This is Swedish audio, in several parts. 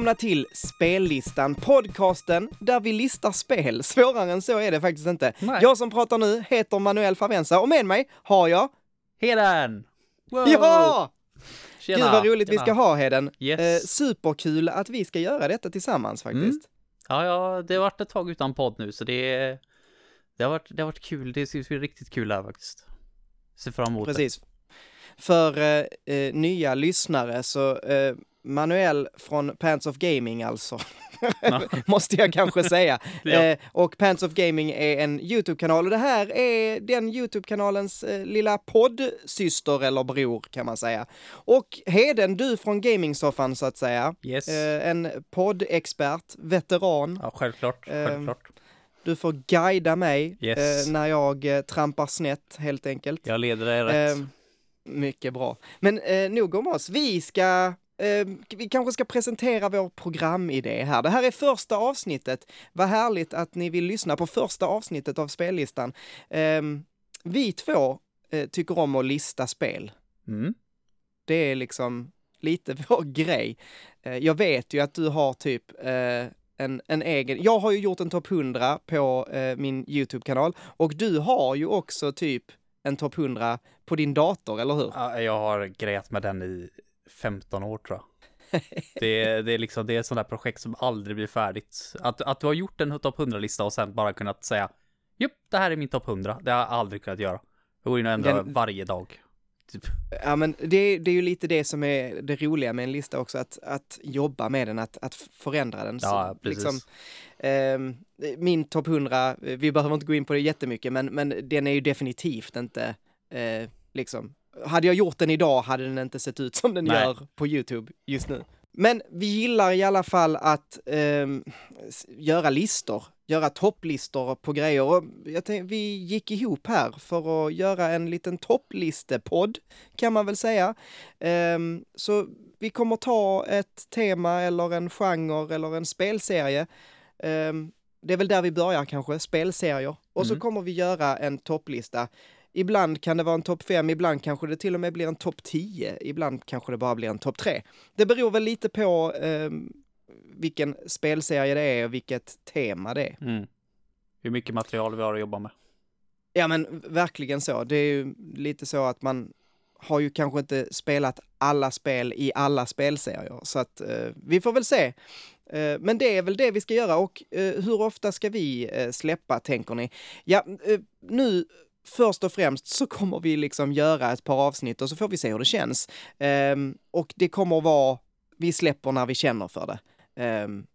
välkomna till Spellistan, podcasten där vi listar spel. Svårare än så är det faktiskt inte. Nej. Jag som pratar nu heter Manuel Favensa och med mig har jag... Heden! Wow! Ja! Tjena, Gud vad roligt vi tjena. ska ha Heden. Yes. Eh, superkul att vi ska göra detta tillsammans faktiskt. Mm. Ja, ja, det har varit ett tag utan podd nu, så det, det, har, varit, det har varit kul. Det ser riktigt kul här faktiskt. Ser fram emot Precis. För eh, eh, nya lyssnare så eh, Manuel från Pants of Gaming alltså, måste jag kanske säga. Ja. Eh, och Pants of Gaming är en YouTube-kanal och det här är den YouTube-kanalens eh, lilla poddsyster eller bror kan man säga. Och Heden, du från gamingsoffan så att säga. Yes. eh, en poddexpert, veteran. ja, självklart. ehm, Självklart. Du får guida mig Yes. eh, när jag eh, trampar snett helt enkelt. Jag leder dig rätt. Eh, mycket bra. Men eh, nog om oss. Vi ska eh, vi kanske ska presentera vår programidé här. Det här är första avsnittet. Vad härligt att ni vill lyssna på första avsnittet av spellistan. Eh, vi två eh, tycker om att lista spel. Mm. Det är liksom lite vår grej. Eh, jag vet ju att du har typ eh, en, en egen, jag har ju gjort en topp 100 på min YouTube-kanal och du har ju också typ en topp 100 på din dator, eller hur? Ja, jag har grejat med den i 15 år tror jag. Det är, det är liksom, det är ett sånt där projekt som aldrig blir färdigt. Att, att du har gjort en topp 100-lista och sen bara kunnat säga Jupp, det här är min topp 100. Det har jag aldrig kunnat göra. Jag går in och ändrar Den- varje dag. Typ. Ja, men det, det är ju lite det som är det roliga med en lista också, att, att jobba med den, att, att förändra den. Ja, precis. liksom, ehm, min topp 100, eh, vi behöver inte gå in på det jättemycket, men, men den är ju definitivt inte, eh, liksom, hade jag gjort den idag hade den inte sett ut som den Nej. gör på YouTube just nu. Men vi gillar i alla fall att s- göra listor, göra topplistor på grejer. Och jag tänk, vi gick ihop här för att göra en liten topplistepodd, kan man väl säga. Ehm, så vi kommer ta ett tema eller en genre eller en spelserie. Ehm, det är väl där vi börjar kanske, spelserier. Och så Mm. kommer vi göra en topplista. Ibland kan det vara en topp 5, ibland kanske det till och med blir en topp 10, ibland kanske det bara blir en topp 3. Det beror väl lite på ehm, vilken spelserie det är och vilket tema det är. Mm. Hur mycket material vi har att jobba med. Ja men verkligen så. Det är ju lite så att man har ju kanske inte spelat alla spel i alla spelserier. Så att eh, vi får väl se. Eh, men det är väl det vi ska göra och eh, hur ofta ska vi eh, släppa tänker ni? Ja, eh, nu först och främst så kommer vi liksom göra ett par avsnitt och så får vi se hur det känns. Ehm, och det kommer att vara, vi släpper när vi känner för det. Ehm,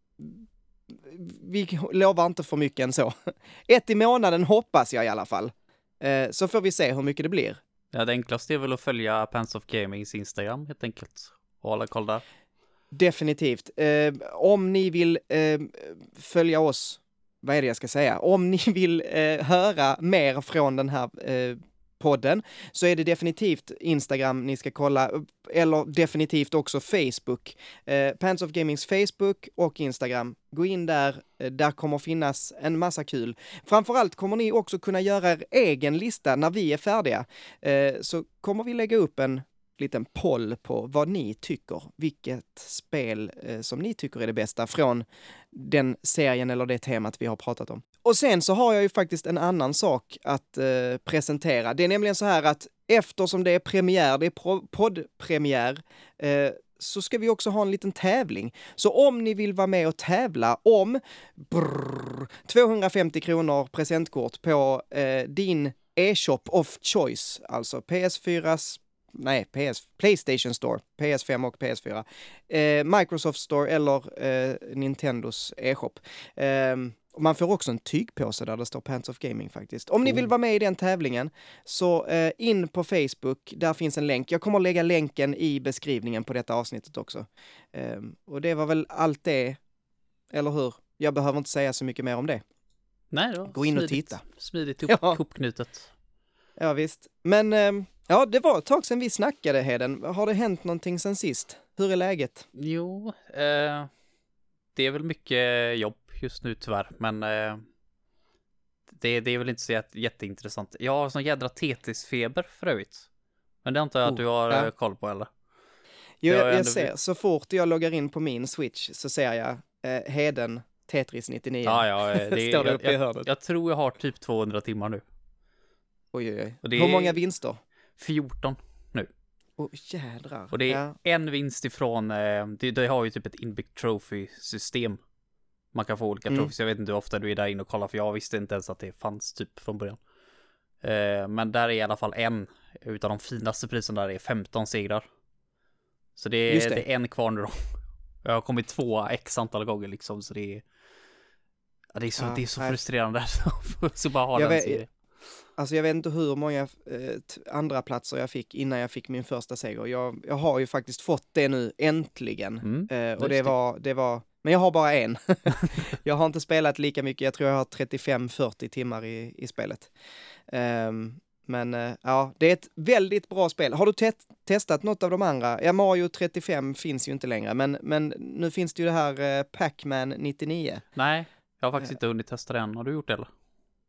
vi lovar inte för mycket än så. Ett i månaden hoppas jag i alla fall. Eh, så får vi se hur mycket det blir. Ja, det enklaste är väl att följa Pants of Gamings Instagram helt enkelt. Och hålla koll där. Definitivt. Eh, om ni vill eh, följa oss, vad är det jag ska säga? Om ni vill eh, höra mer från den här eh, podden så är det definitivt Instagram ni ska kolla, eh, eller definitivt också Facebook. Eh, Pants of Gamings Facebook och Instagram. Gå in där, eh, där kommer finnas en massa kul. Framförallt kommer ni också kunna göra er egen lista när vi är färdiga. Eh, så kommer vi lägga upp en liten poll på vad ni tycker, vilket spel eh, som ni tycker är det bästa från den serien eller det temat vi har pratat om. Och sen så har jag ju faktiskt en annan sak att eh, presentera. Det är nämligen så här att eftersom det är premiär, det är poddpremiär, eh, så ska vi också ha en liten tävling. Så om ni vill vara med och tävla om brrr, 250 kronor presentkort på eh, din e-shop of choice, alltså PS4s nej, PS, Playstation Store, PS5 och PS4, eh, Microsoft Store eller eh, Nintendos e-shop. Och man får också en tygpåse där det står Pants of Gaming faktiskt. Om ni vill Oh. vara med i den tävlingen så eh, in på Facebook, där finns en länk. Jag kommer att lägga länken i beskrivningen på detta avsnittet också. Ehm, och det var väl allt det, eller hur? Jag behöver inte säga så mycket mer om det. Nej, det Gå in och smidigt. titta. Smidigt Ja. ihop, ihopknutet. Ja visst. Men ehm, ja, det var ett tag sedan vi snackade Heden. Har det hänt någonting sen sist? Hur är läget? Jo, eh, det är väl mycket jobb just nu tyvärr, men eh, det, det är väl inte så jätte, jätteintressant. Jag har sån jädra Tetris-feber för övrigt. Men det antar jag att Oh, du har ja. eh, koll på eller? Jo, Jag jag, jag ser, så fort jag loggar in på min Switch så ser jag eh, Heden Tetris 99. Ja, ja, eh, det, Står det jag, uppe i jag, hörnet. jag tror jag har typ 200 timmar nu. Oj, oj, oj. Hur många vinster? 14. Åh jädrar. Och det är ja. en vinst ifrån, eh, det, det har ju typ ett inbyggt trophy-system. Man kan få olika Mm. trophies, jag vet inte hur ofta du är där inne och kollar för jag visste inte ens att det fanns typ från början. Eh, men där är i alla fall en utav de finaste priserna där är 15 segrar. Så det är, det. det. är en kvar nu då. Jag har kommit två x antal gånger liksom så det är ja, det är så, Ja, det är så frustrerande så bara ha Jag den vet- serien. Alltså jag vet inte hur många eh, andra platser jag fick innan jag fick min första seger. Jag, jag har ju faktiskt fått det nu, äntligen. Mm. Eh, och det var, det var, men jag har bara en. jag har inte spelat lika mycket, jag tror jag har 35-40 timmar i, i spelet. Ehm, men eh, ja, det är ett väldigt bra spel. Har du te testat något av de andra? Ja, Mario 35 finns ju inte längre, men, men nu finns det ju det här eh, Pac-Man 99. Nej, jag har faktiskt Eh. inte hunnit testa det än. Har du gjort det eller?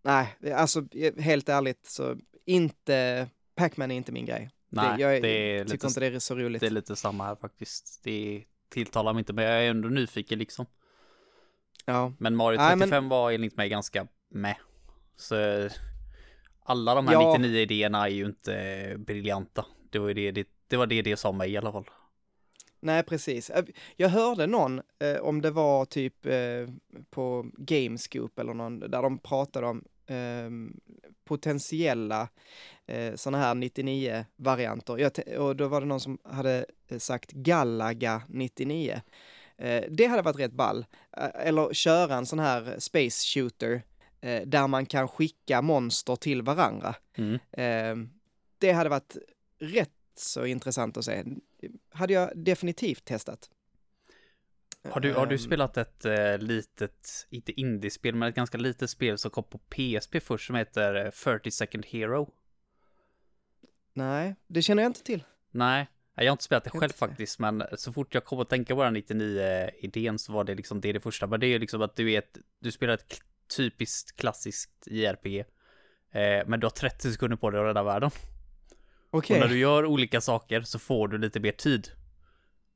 Nej, alltså eh, helt ärligt så inte, Pac-Man är inte min grej. Nej, det, jag det är tycker lite inte det är så roligt. Det är lite samma här faktiskt. Det tilltalar mig inte, men jag är ändå nyfiken liksom. Ja, Men Mario Nej, 35 men- var enligt mig ganska med. Så alla de här Ja. 99 idéerna är ju inte briljanta. Det var det det, det, var det, det sa mig i alla fall. nej precis. Jag hörde någon, eh, om det var typ eh, på Gamescoop eller någon, där de pratade om potentiella eh, sådana här 99-varianter. Jag te- Och då var det någon som hade eh, sagt Galaga 99. Eh, det hade varit rätt ball. Eh, eller köra en sån här space shooter eh, där man kan skicka monster till varandra. Mm. Eh, det hade varit rätt så intressant att se. Hade jag definitivt testat. Har du, har du Ehm, spelat ett eh, litet, inte indiespel, men ett ganska litet spel som kom på PSP först som heter eh, 30 Second Hero? Nej, det känner jag inte till. Nej, jag har inte spelat det Kan själv faktiskt, men så fort jag kom att tänka på den 99-idén så var det liksom det, det första. Men det är liksom att du är ett, du spelar ett typiskt klassiskt JRPG. Eh, men du har 30 sekunder på dig att rädda världen. Okej. Och när du gör olika saker så får du lite mer tid.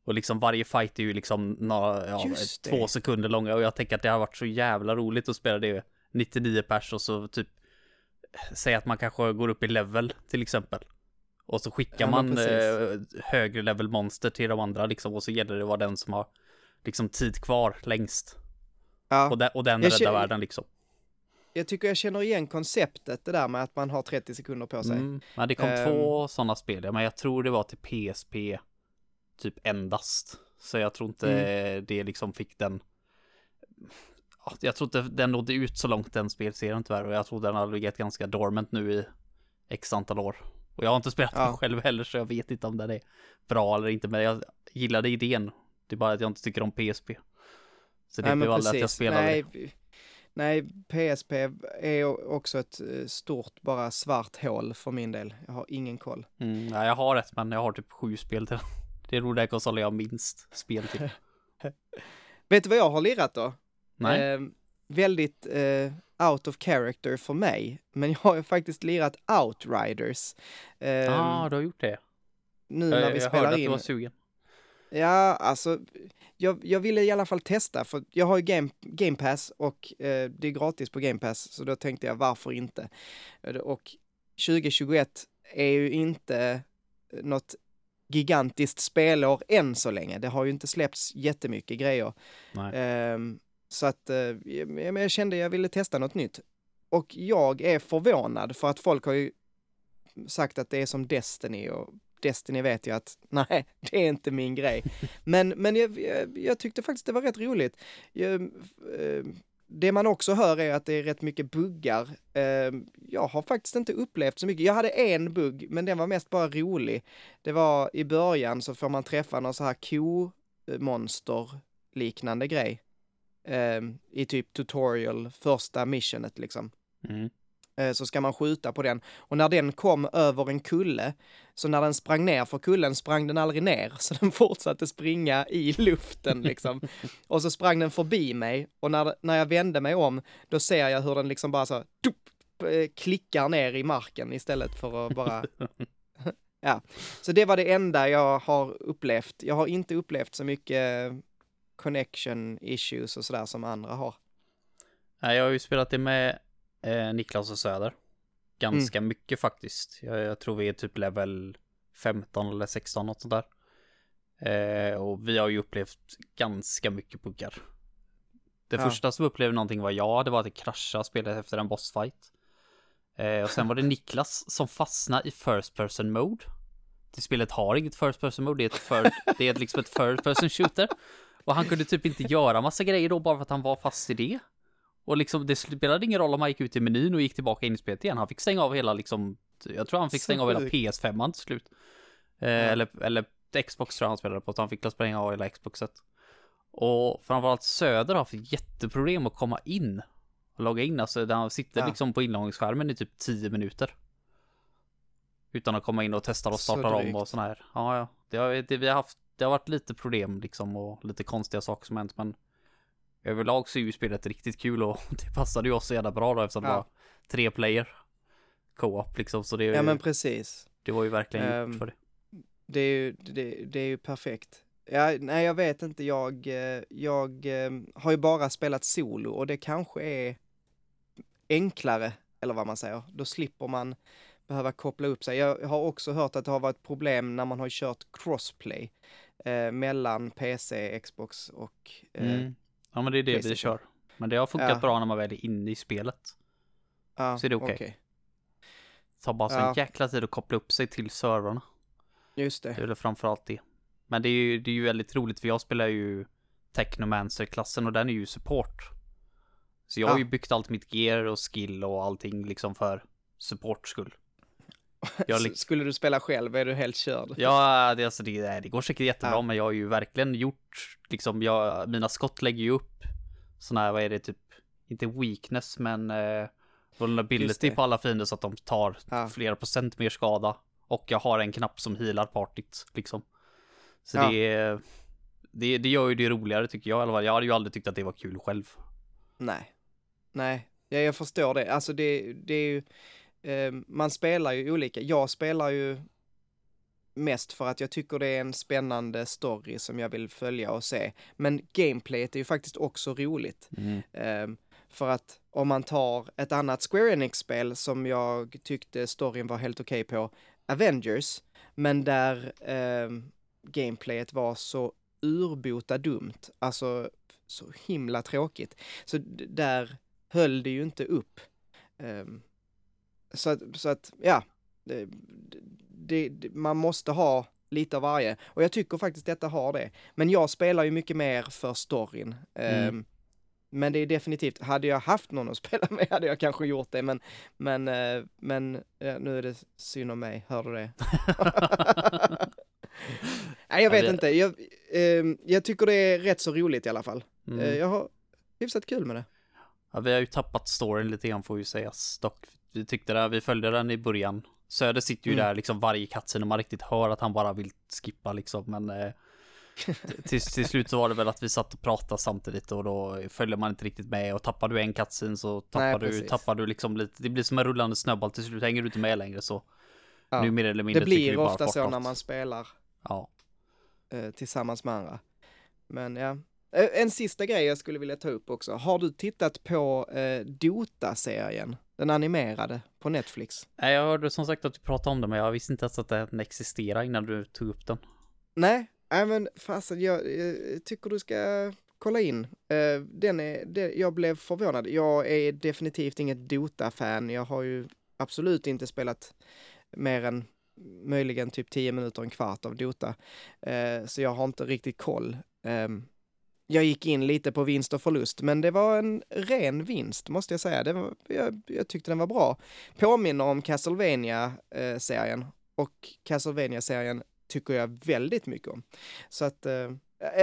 Och liksom varje fight är ju liksom några, ja, två sekunder långa och jag tänker att det har varit så jävla roligt att spela det 99 pers och så typ säga att man kanske går upp i level till exempel. Och så skickar Ja, man eh, högre level monster till de andra liksom och så gäller det att vara den som har liksom tid kvar längst. Ja, Och, den, och den Jag känner- världen liksom. jag tycker jag känner igen konceptet, det där med att man har 30 sekunder på sig. Mm. Men det kom Ehm. två sådana spel, ja, men jag tror det var till PSP typ endast. Så jag tror inte Mm. det liksom fick den. Ja, Jag tror inte den nådde ut så långt den spelserien tyvärr och jag tror den har legat ganska dormant nu i x antal år. Och jag har inte spelat Ja. den själv heller så jag vet inte om den är bra eller inte men jag gillade idén. Det är bara att jag inte tycker om PSP. Så det Nej, blev aldrig att jag spelade nej, det. Nej, PSP är också ett eh, stort, bara svart hål för min del. Jag har ingen koll. Mm, ja, jag har ett men jag har typ sju spel till den. Det är nog den konsolen jag har minst spel till. Vet du vad jag har lirat då? Nej. Eh, väldigt eh, out of character för mig, men jag har ju faktiskt lirat Outriders. Eh, Ja, ah, du har gjort det. nu Jag, när vi jag spelar hörde att in. du var sugen. Ja, alltså, jag, jag ville i alla fall testa, för jag har ju Game, game Pass och eh, det är gratis på Game Pass, så då tänkte jag varför inte? Eh, Och 2021 är ju inte något gigantiskt spelår än så länge. Det har ju inte släppts jättemycket grejer. Ehm, så att eh, jag, jag kände jag ville testa något nytt. Och jag är förvånad för att folk har ju sagt att det är som Destiny och Destiny vet jag att nej, det är inte min grej. Men, men jag, jag, jag tyckte faktiskt det var rätt roligt. Jag, eh, det man också hör är att det är rätt mycket buggar. Ehm, jag har faktiskt inte upplevt så mycket. Jag hade en bugg, men den var mest bara rolig. Det var i början så får man träffa någon så här ko-monster liknande grej. Ehm, I typ tutorial, första missionet liksom Mm eh, så ska man skjuta på den. Och när den kom över en kulle, så när den sprang ner för kullen sprang den aldrig ner, så den fortsatte springa i luften liksom. och så sprang den förbi mig och när, när jag vände mig om, då ser jag hur den liksom bara så dup, eh, klickar ner i marken istället för att bara ja, så det var det enda jag har upplevt. Jag har inte upplevt så mycket connection issues och sådär som andra har. Nej, jag har ju spelat det med eh, Niklas och Söder. Ganska mm. mycket faktiskt. Jag, jag, tror vi är typ level 15 eller 16 något sånt där. Eh, och vi har ju upplevt ganska mycket buggar. Det ja. första som upplevde någonting var jag, det var att det kraschade spelet efter en bossfight. Eh, och sen var det Niklas som fastnade i first person mode. Det spelet har inget first person mode, det är ett, för, det är liksom ett first person shooter. Och han kunde typ inte göra massa grejer då bara för att han var fast i det. Och liksom det spelade ingen roll om han gick ut i menyn och gick tillbaka in i spelet igen. Han fick stänga av hela liksom, jag tror han fick stänga av hela PS5 till slut. Eh, ja. eller, eller Xbox tror jag han spelade på, så han fick stänga av hela Xboxet. Och framförallt Söder har haft jätteproblem att komma in och logga in. Alltså där han sitter ja. liksom på inloggningsskärmen i typ 10 minuter. Utan att komma in och testa och starta om och sådana här. Ja, ja. Det har, det, vi har haft, det har varit lite problem liksom och lite konstiga saker som hänt men överlag så är ju spelet riktigt kul och det passade ju oss så jävla bra då eftersom ja. det var tre player co-op liksom så det Ja men precis. Det var ju verkligen um, gjort för det. Det är ju, det, det är ju perfekt. Ja, nej jag vet inte, jag, eh, jag eh, har ju bara spelat solo och det kanske är enklare, eller vad man säger. Då slipper man behöva koppla upp sig. Jag har också hört att det har varit problem när man har kört crossplay eh, mellan PC, Xbox och eh, mm. Ja men det är det vi kör. Men det har funkat ja. bra när man väl är inne i spelet. Ja, så är det okej. Okay. Okay. tar bara så ja. en jäkla tid att koppla upp sig till servrarna. Just det. Det är väl framförallt det. Men det är ju, det är ju väldigt roligt för jag spelar ju Technomancer-klassen och den är ju support. Så jag ja. har ju byggt allt mitt gear och skill och allting liksom för support skull. Jag Skulle du spela själv är du helt körd. Ja, det, alltså, det, det går säkert jättebra, ja. men jag har ju verkligen gjort, liksom, jag, mina skott lägger ju upp sådana här, vad är det, typ, inte weakness, men eh, vulnerability på alla fiender så att de tar ja. flera procent mer skada. Och jag har en knapp som healar partyt, liksom. Så ja. det, det, det gör ju det roligare tycker jag fall. Jag hade ju aldrig tyckt att det var kul själv. Nej. Nej, ja, jag förstår det. Alltså det, det är ju, eh, man spelar ju olika. Jag spelar ju mest för att jag tycker det är en spännande story som jag vill följa och se. Men gameplayet är ju faktiskt också roligt. Mm. Eh, för att om man tar ett annat Square Enix-spel som jag tyckte storyn var helt okej okay på, Avengers, men där eh, gameplayet var så urbota dumt, alltså så himla tråkigt. Så där höll det ju inte upp. Um, så, att, så att, ja, det, det, man måste ha lite av varje. Och jag tycker faktiskt detta har det. Men jag spelar ju mycket mer för storyn. Mm. Um, men det är definitivt, hade jag haft någon att spela med hade jag kanske gjort det, men, men, uh, men ja, nu är det synd om mig, hör du det? Nej, jag vet det... inte. Jag, eh, jag tycker det är rätt så roligt i alla fall. Mm. Eh, jag har hyfsat kul med det. Ja, vi har ju tappat storyn lite grann får ju sägas dock. Vi tyckte det, vi följde den i början. Söder sitter ju mm. där liksom varje cutscene och man riktigt hör att han bara vill skippa liksom, men eh, till, till slut så var det väl att vi satt och pratade samtidigt och då följde man inte riktigt med och tappar du en cutscene så tappar Nej, du, tappar du liksom lite, det blir som en rullande snöboll till slut hänger du inte med längre så. Ja. Nu mer eller mindre Det blir ofta så när man spelar. Ja. Eh, tillsammans med andra. Men ja, eh, en sista grej jag skulle vilja ta upp också. Har du tittat på eh, Dota-serien? Den animerade på Netflix? Nej, jag hörde som sagt att du pratade om den, men jag visste inte ens att den existerar innan du tog upp den. Nej, nej men fasen, jag, jag tycker du ska kolla in. Uh, den är, det, jag blev förvånad. Jag är definitivt inget Dota-fan. Jag har ju absolut inte spelat mer än möjligen typ 10 minuter, en kvart av Dota. Eh, så jag har inte riktigt koll. Jag gick in lite på vinst och förlust, men det var en ren vinst måste jag säga. Det var, jag, jag tyckte den var bra. Påminner om Castlevania-serien och Castlevania-serien tycker jag väldigt mycket om. Så att eh,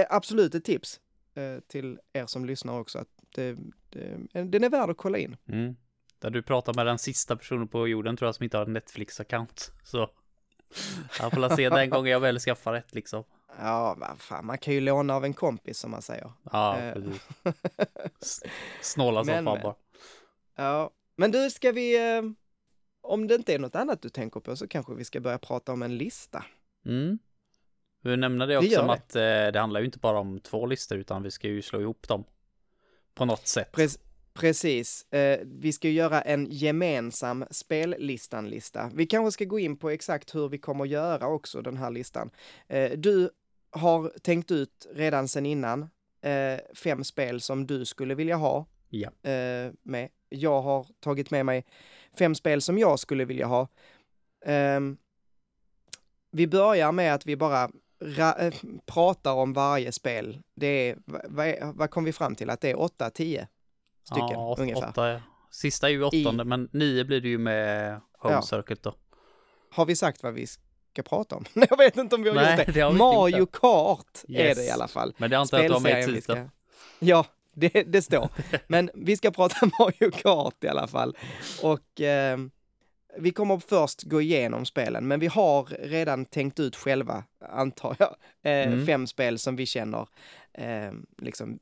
absolut ett tips eh, till er som lyssnar också att det, det, den är värd att kolla in. Mm. Där du pratar med den sista personen på jorden tror jag som inte har en Netflix-account. Så jag får se den gången jag väl skaffar ett liksom. Ja, fan, man kan ju låna av en kompis som man säger. Ja, eh. precis. Snåla som fan bara. Ja, men du, ska vi... Eh, om det inte är något annat du tänker på så kanske vi ska börja prata om en lista. Mm. Vi nämnde det också om att eh, det handlar ju inte bara om två listor utan vi ska ju slå ihop dem. På något sätt. Pre precis. Eh, vi ska göra en gemensam spellistan-lista. Vi kanske ska gå in på exakt hur vi kommer göra också den här listan. Eh, du har tänkt ut redan sen innan eh, fem spel som du skulle vilja ha ja. eh, med. Jag har tagit med mig fem spel som jag skulle vilja ha. Um, vi börjar med att vi bara äh, pratar om varje spel. Det är, vad, vad kom vi fram till? Att det är 8-10 stycken ja, ungefär. Åtta, sista är ju åttonde, I, men nio blir det ju med Home ja. Circuit då. Har vi sagt vad vi ska prata om? jag vet inte om vi har Nej, gjort det. det Mario inte. Kart yes. är det i alla fall. Men det antar jag att du har med i titeln. Ja, det, det står. Men vi ska prata Mario Kart i alla fall. Och eh, vi kommer först gå igenom spelen, men vi har redan tänkt ut själva, antar jag, eh, mm. fem spel som vi känner eh, liksom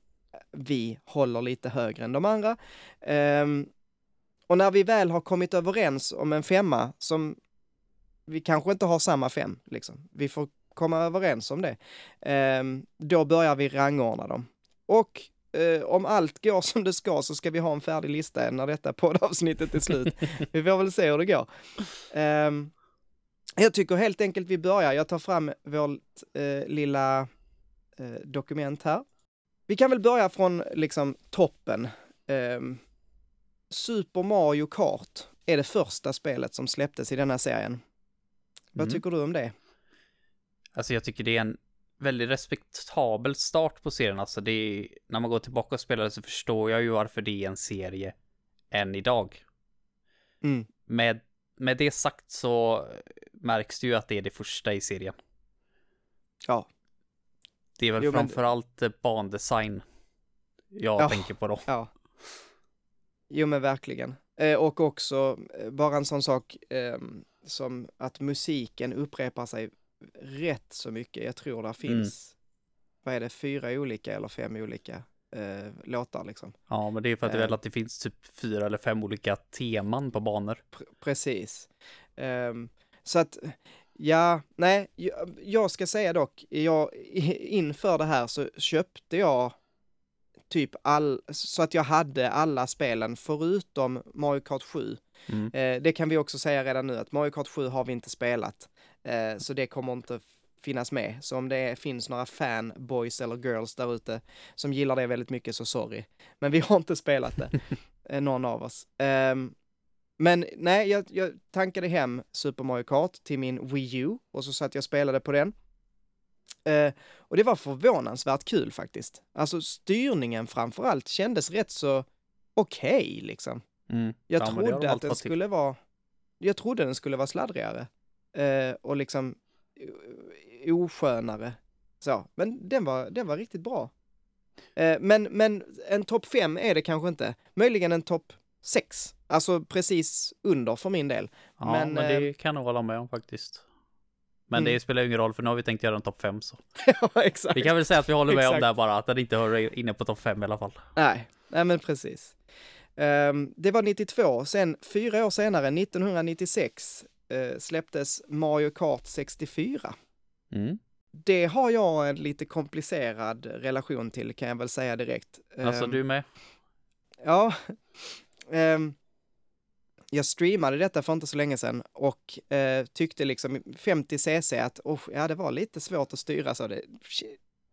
vi håller lite högre än de andra. Eh, och när vi väl har kommit överens om en femma som vi kanske inte har samma fem, liksom. Vi får komma överens om det. Eh, då börjar vi rangordna dem. Och eh, om allt går som det ska så ska vi ha en färdig lista när detta poddavsnittet är slut. vi får väl se hur det går. Eh, jag tycker helt enkelt vi börjar. Jag tar fram vårt eh, lilla eh, dokument här. Vi kan väl börja från liksom toppen. Ehm, Super Mario Kart är det första spelet som släpptes i denna serien. Mm. Vad tycker du om det? Alltså jag tycker det är en väldigt respektabel start på serien. Alltså det är, när man går tillbaka och spelar så förstår jag ju varför det är en serie än idag. Mm. Med, med det sagt så märks det ju att det är det första i serien. Ja. Det är väl jo, framförallt men... bandesign jag ja, tänker på då. Ja. Jo men verkligen. Eh, och också eh, bara en sån sak eh, som att musiken upprepar sig rätt så mycket. Jag tror det finns, mm. vad är det, fyra olika eller fem olika eh, låtar liksom. Ja, men det är för att det eh. att det finns typ fyra eller fem olika teman på banor. Pr precis. Um, så att, ja, nej, jag, jag ska säga dock, jag, inför det här så köpte jag typ all, så att jag hade alla spelen förutom Mario Kart 7. Mm. Eh, det kan vi också säga redan nu att Mario Kart 7 har vi inte spelat. Eh, så det kommer inte finnas med. Så om det finns några fanboys eller girls där ute som gillar det väldigt mycket så sorry. Men vi har inte spelat det, eh, någon av oss. Um, men nej, jag, jag tankade hem Super Mario Kart till min Wii U och så satt jag och spelade på den. Uh, och det var förvånansvärt kul faktiskt. Alltså styrningen framförallt kändes rätt så okej okay, liksom. Mm. Jag ja, trodde att den skulle vara, jag trodde den skulle vara sladdrigare eh, och liksom oskönare. Så, men den var, den var riktigt bra. Eh, men, men en topp fem är det kanske inte. Möjligen en topp sex. Alltså precis under för min del. Ja, men, men det eh, kan jag hålla med om faktiskt. Men mm. det spelar ju ingen roll för nu har vi tänkt göra en topp fem så. ja, exakt. Vi kan väl säga att vi håller med om det här bara, att den inte hör inne på topp fem i alla fall. Nej, nej men precis. Um, det var 92, sen fyra år senare, 1996, eh, släpptes Mario Kart 64. Mm. Det har jag en lite komplicerad relation till kan jag väl säga direkt. Alltså um, du med? Ja. Um, jag streamade detta för inte så länge sedan och uh, tyckte liksom 50 cc att oh, ja, det var lite svårt att styra så. Det,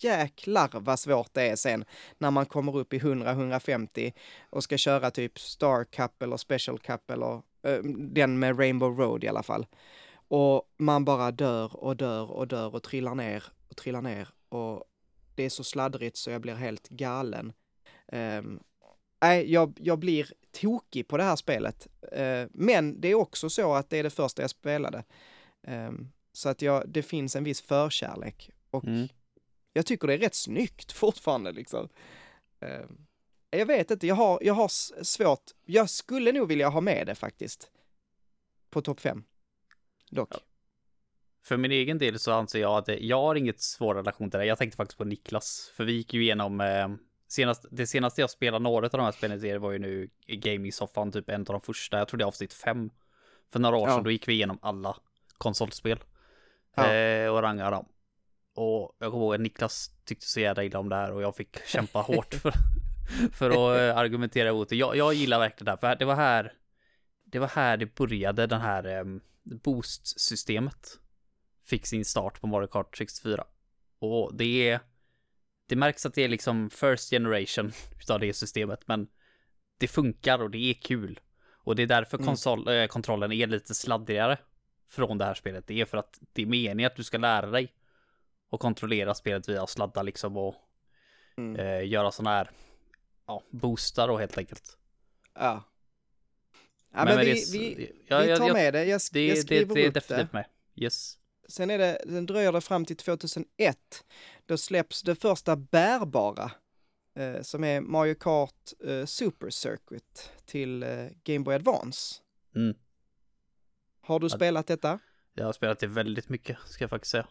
jäklar vad svårt det är sen när man kommer upp i 100-150 och ska köra typ Star Cup eller Special Cup eller uh, den med Rainbow Road i alla fall. Och man bara dör och dör och dör och trillar ner och trillar ner och det är så sladdrigt så jag blir helt galen. Nej, nej, jag, jag blir tokig på det här spelet. Uh, men det är också så att det är det första jag spelade. Ehm, så att jag, det finns en viss förkärlek och mm jag tycker det är rätt snyggt fortfarande liksom. Uh, jag vet inte, jag har, jag har svårt, jag skulle nog vilja ha med det faktiskt. På topp fem. Dock. Ja. För min egen del så anser jag att jag har inget svår relation till det. Jag tänkte faktiskt på Niklas, för vi gick ju igenom eh, senast, det senaste jag spelade några av de här spelen var ju nu gaming-soffan, typ en av de första, jag tror det är avsnitt fem. För några år Ja. sedan, då gick vi igenom alla konsolspel. Ja. Eh, och rangade dem. Och jag kommer ihåg att Niklas tyckte så jävla illa om det här och jag fick kämpa hårt för, för att eh, argumentera emot det. Jag, jag gillar verkligen det här, för det var här det var här det började, den här eh, boost-systemet fick sin start på Mario Kart 64. Och det är det märks att det är liksom first generation utav det systemet, men det funkar och det är kul. Och det är därför Mm. konsol, eh, kontrollen är lite sladdigare från det här spelet. Det är för att det är meningen att du ska lära dig och kontrollera spelet via sladda liksom och Mm. eh, göra sådana här ja, boostar då helt enkelt. Ja. Ja, men, med vi, det- vi, ja, vi jag- tar jag- med det. Jag, sk- Det, jag det, skriver det är upp det. definitivt med. Yes. Sen är det, den dröjer det fram till 2001. Då släpps det första bärbara, eh, som är Mario Kart eh, Super Circuit till eh, Game Boy Advance. Mm. Har du Ja. spelat detta? Jag har spelat det väldigt mycket, ska jag faktiskt säga.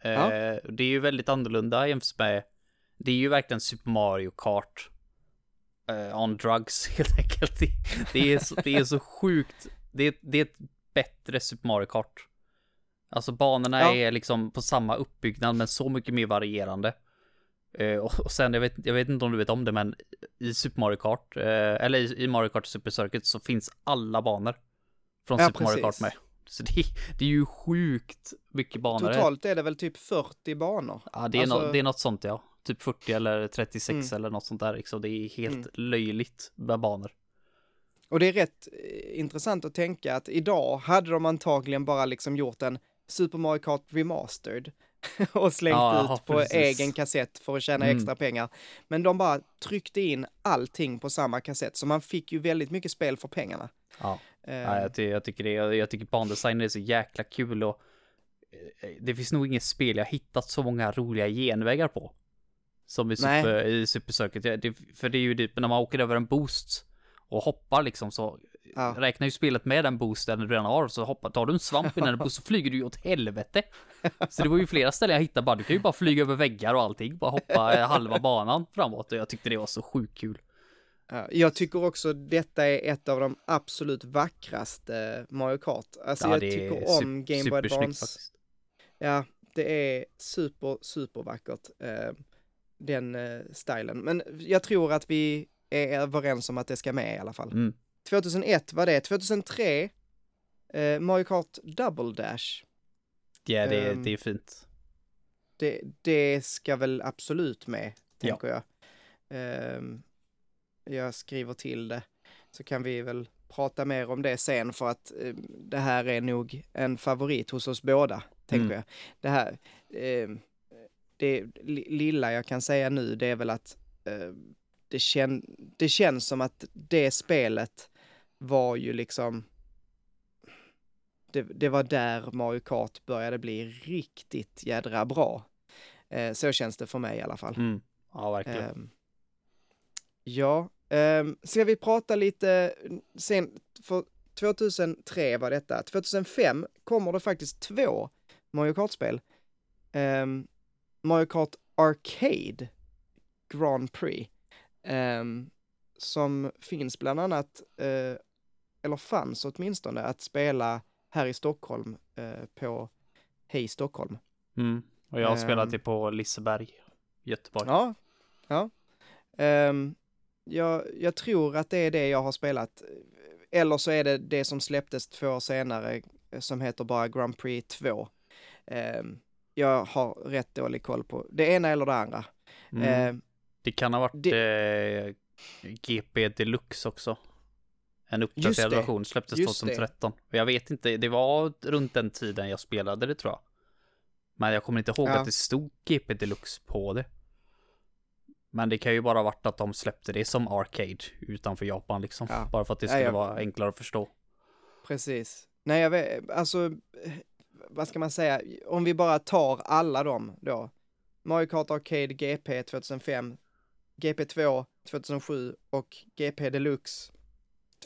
Eh, Ja. Det är ju väldigt annorlunda jämfört med... Det är ju verkligen Super Mario Kart eh, on drugs, helt enkelt. Det, det, är, så, det är så sjukt. Det är, det är ett bättre Super Mario Kart. Alltså banorna Ja. är liksom på samma uppbyggnad, men så mycket mer varierande. Eh, och, sen, jag vet, jag vet inte om du vet om det, men i Super Mario Kart, eh, eller i, i Mario Kart Super Circuit så finns alla banor från Ja, Super Mario Kart precis. med. Så det, det är ju sjukt mycket banor. Totalt är det väl typ 40 banor. Ja, det är, Alltså- nå- det är något sånt ja. Typ 40 eller 36 Mm. eller något sånt där liksom. Det är helt Mm. löjligt med banor. Och det är rätt eh, intressant att tänka att idag hade de antagligen bara liksom gjort en Super Mario Kart Remastered och slängt Ja, ut på precis. egen kassett för att tjäna Mm. extra pengar. Men de bara tryckte in allting på samma kassett, så man fick ju väldigt mycket spel för pengarna. Ja, Eh, ja jag, ty- jag tycker det. Jag, jag tycker bandesign är så jäkla kul och det finns nog inget spel jag hittat så många roliga genvägar på. Som i Nej. Super, i. Det, för det är ju typ när man åker över en boost och hoppar liksom så ja. räknar ju spelet med den boosten du redan har så hoppar, tar du en svamp innan en boost så flyger du ju åt helvete. Så det var ju flera ställen jag hittade bara, du kan ju bara flyga över väggar och allting, bara hoppa eh, halva banan framåt och jag tyckte det var så sjukt kul. Ja, jag tycker också detta är ett av de absolut vackraste Mario Kart. Alltså jag det är tycker om Game Boy Advance. faktiskt. Ja, det är super, super vackert. Eh, den eh, stilen. Men jag tror att vi är överens om att det ska med i alla fall. Mm. 2001 var det. 2003, eh, Mario Kart Double Dash. Ja, det, Ehm, det är fint. Det, det ska väl absolut med, Ja. tänker jag. Ehm, jag skriver till det, så kan vi väl prata mer om det sen för att eh, det här är nog en favorit hos oss båda, tänker Mm. jag. Det här, ehm, det li- lilla jag kan säga nu, det är väl att eh, det, kän, det känns som att det spelet var ju liksom det, det var där Mario Kart började bli riktigt jädra bra. Eh, så känns det för mig i alla fall. Mm. Ja, verkligen. Ehm, ja, um, ska vi prata lite sen, för 2003 var detta. 2005 kommer det faktiskt två Mario Kart-spel. Ehm, Mario Kart Arcade Grand Prix. ehm, som finns bland annat, eh, eller fanns åtminstone, att spela här i Stockholm eh, på Hej Stockholm. Mm. Och jag har spelat det på Liseberg, Göteborg. Ja, ja. Ehm, jag, jag tror att det är det jag har spelat. Eller så är det det som släpptes två år senare eh, som heter bara Grand Prix 2. Ehm, jag har rätt dålig koll på det ena eller det andra. Mm. Ehm, det kan ha varit eh, GP Deluxe också. En uppdaterad det. version släpptes Just det. 2013. Och jag vet inte, det var runt den tiden jag spelade det tror jag. Men jag kommer inte ihåg Ja. att det stod GP Deluxe på det. Men det kan ju bara varit att de släppte det som arcade utanför Japan liksom. Ja. Bara för att det Ja, skulle jag- vara enklare att förstå. Precis. Nej, jag vet, alltså, vad ska man säga, om vi bara tar alla dem då. Mario Kart Arcade GP 2005, GP2 2007 och GP Deluxe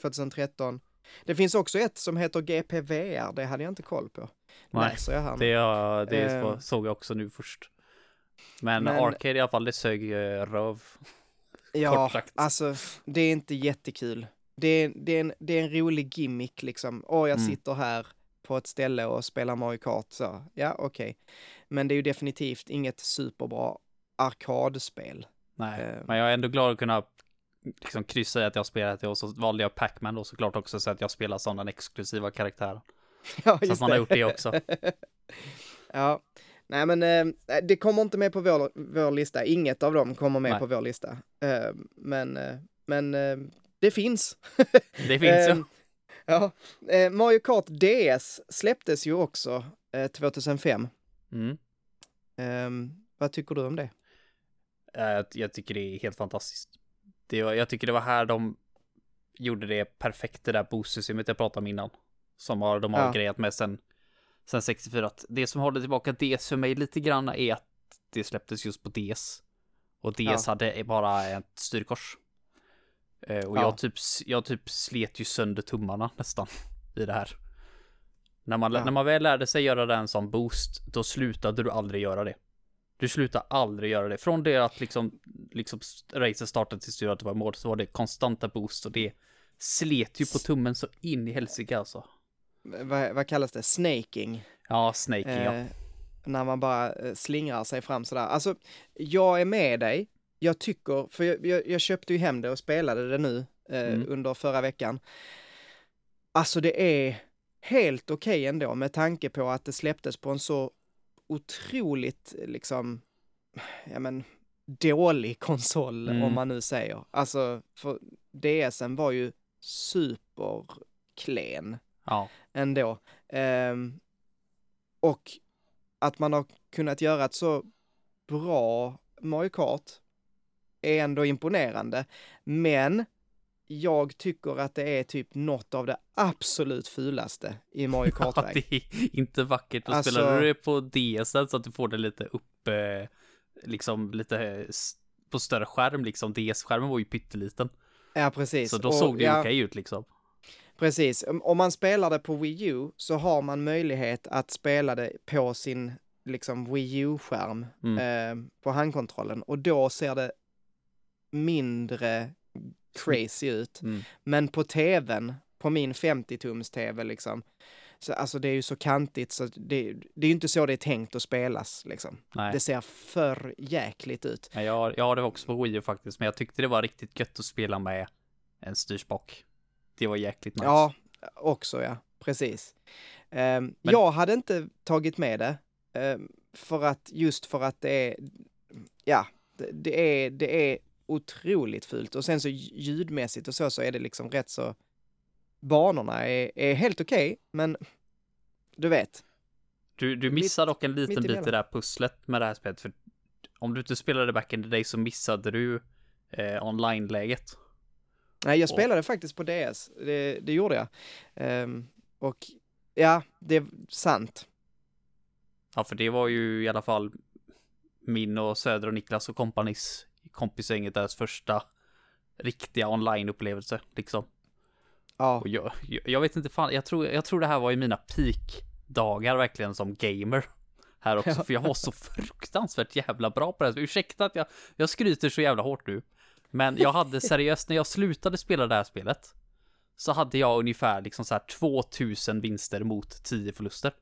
2013. Det finns också ett som heter GP VR, det hade jag inte koll på. Nej, jag här. Det, ja, det Ehm. såg jag också nu först. Men, Men- arcade i alla fall, det sög eh, röv. Ja, alltså, det är inte jättekul. det är, det, är en, det är en rolig gimmick liksom. Åh, jag Mm. sitter här på ett ställe och spelar Mario Kart, så ja, okej. Men det är ju definitivt inget superbra arkadspel. Nej, Eh. men jag är ändå glad att kunna liksom kryssa i att jag spelat det och så valde jag Pac-Man då såklart också så att jag spelar den exklusiva karaktären. Ja, Så att man har gjort det också. ja, nej men eh, det kommer inte med på vår, vår lista. Inget av dem kommer med Nej. på vår lista. Eh, men eh, men eh, det finns. Det finns ju. Ehm, ja. Eh, Mario Kart DS släpptes ju också eh, 2005. Mm. Ehm, vad tycker du om det? Eh, Jag, jag tycker det är helt fantastiskt. Det var, jag tycker det var här de gjorde det perfekt, det där boost-systemet jag pratade om innan. Som har, de har Ja. grejat med sen, sen 64. Att det som håller tillbaka DS för mig lite grann är att det släpptes just på DS. Och DS Ja. hade bara ett styrkors. Eh, och Ja. jag, typ, jag typ slet ju sönder tummarna nästan i det här. När man, Ja. när man väl lärde sig göra den som boost, då slutade du aldrig göra det. Du slutar aldrig göra det. Från det att liksom, liksom racet startade till styr att det var mål så var det konstanta boost och det slet ju på tummen så in i helsike alltså. Vad, vad kallas det? Snaking. Ja, snaking ja. Eh, när man bara eh, slingrar sig fram sådär. Alltså, jag är med dig. Jag tycker, för jag, jag, jag köpte ju hem det och spelade det nu eh, Mm. under förra veckan. Alltså det är helt okej ändå med tanke på att det släpptes på en så otroligt liksom, ja men, dålig konsol Mm. om man nu säger. Alltså, för DSen var ju superklen Ja, ändå. Ehm, och att man har kunnat göra ett så bra Mario Kart är ändå imponerande. Men jag tycker att det är typ något av det absolut fulaste i Mario ja Kart-väg. det är inte vackert. Och Alltså- spelar du det på DS så att du får det lite upp, eh, liksom lite eh, på större skärm liksom. DS-skärmen var ju pytteliten. Ja, precis. Så då Och, såg det ju ja, okej ut liksom. Precis. Om- man spelar det på Wii U så har man möjlighet att spela det på sin liksom Wii U-skärm Mm. eh, på handkontrollen och då ser det mindre crazy ut. Mm. Men på tvn, på min 50-tums tv liksom, så alltså det är ju så kantigt så det, det är ju inte så det är tänkt att spelas liksom. Nej. Det ser för jäkligt ut. Ja, jag, jag har det också på Wii U faktiskt, men jag tyckte det var riktigt gött att spela med en styrspak. Det var jäkligt nice. Ja, också ja, precis. Ehm, Men- Jag hade inte tagit med det, ehm, för att, just för att det är, ja, det, det är, det är otroligt fult. Och sen så ljudmässigt och så, så är det liksom rätt så, banorna är, är helt okej, men du vet. Du, du Mitt- missar dock en liten bit i det här pusslet med det här spelet, för om du inte spelade back in the day så missade du eh, online-läget. Nej, jag Och- spelade faktiskt på DS, det, det gjorde jag. Ehm, och ja, det är sant. Ja, för det var ju i alla fall min och Söder och Niklas och kompanis kompisgänget deras första riktiga online-upplevelse liksom. Ja, Och jag, jag, jag vet inte fan, jag tror, jag tror det här var i mina peak-dagar verkligen som gamer. Här också, Ja. för jag var så fruktansvärt jävla bra på det här. Ursäkta att jag, jag skryter så jävla hårt nu. Men jag hade seriöst, när jag slutade spela det här spelet, så hade jag ungefär liksom så här 2000 vinster mot 10 förluster.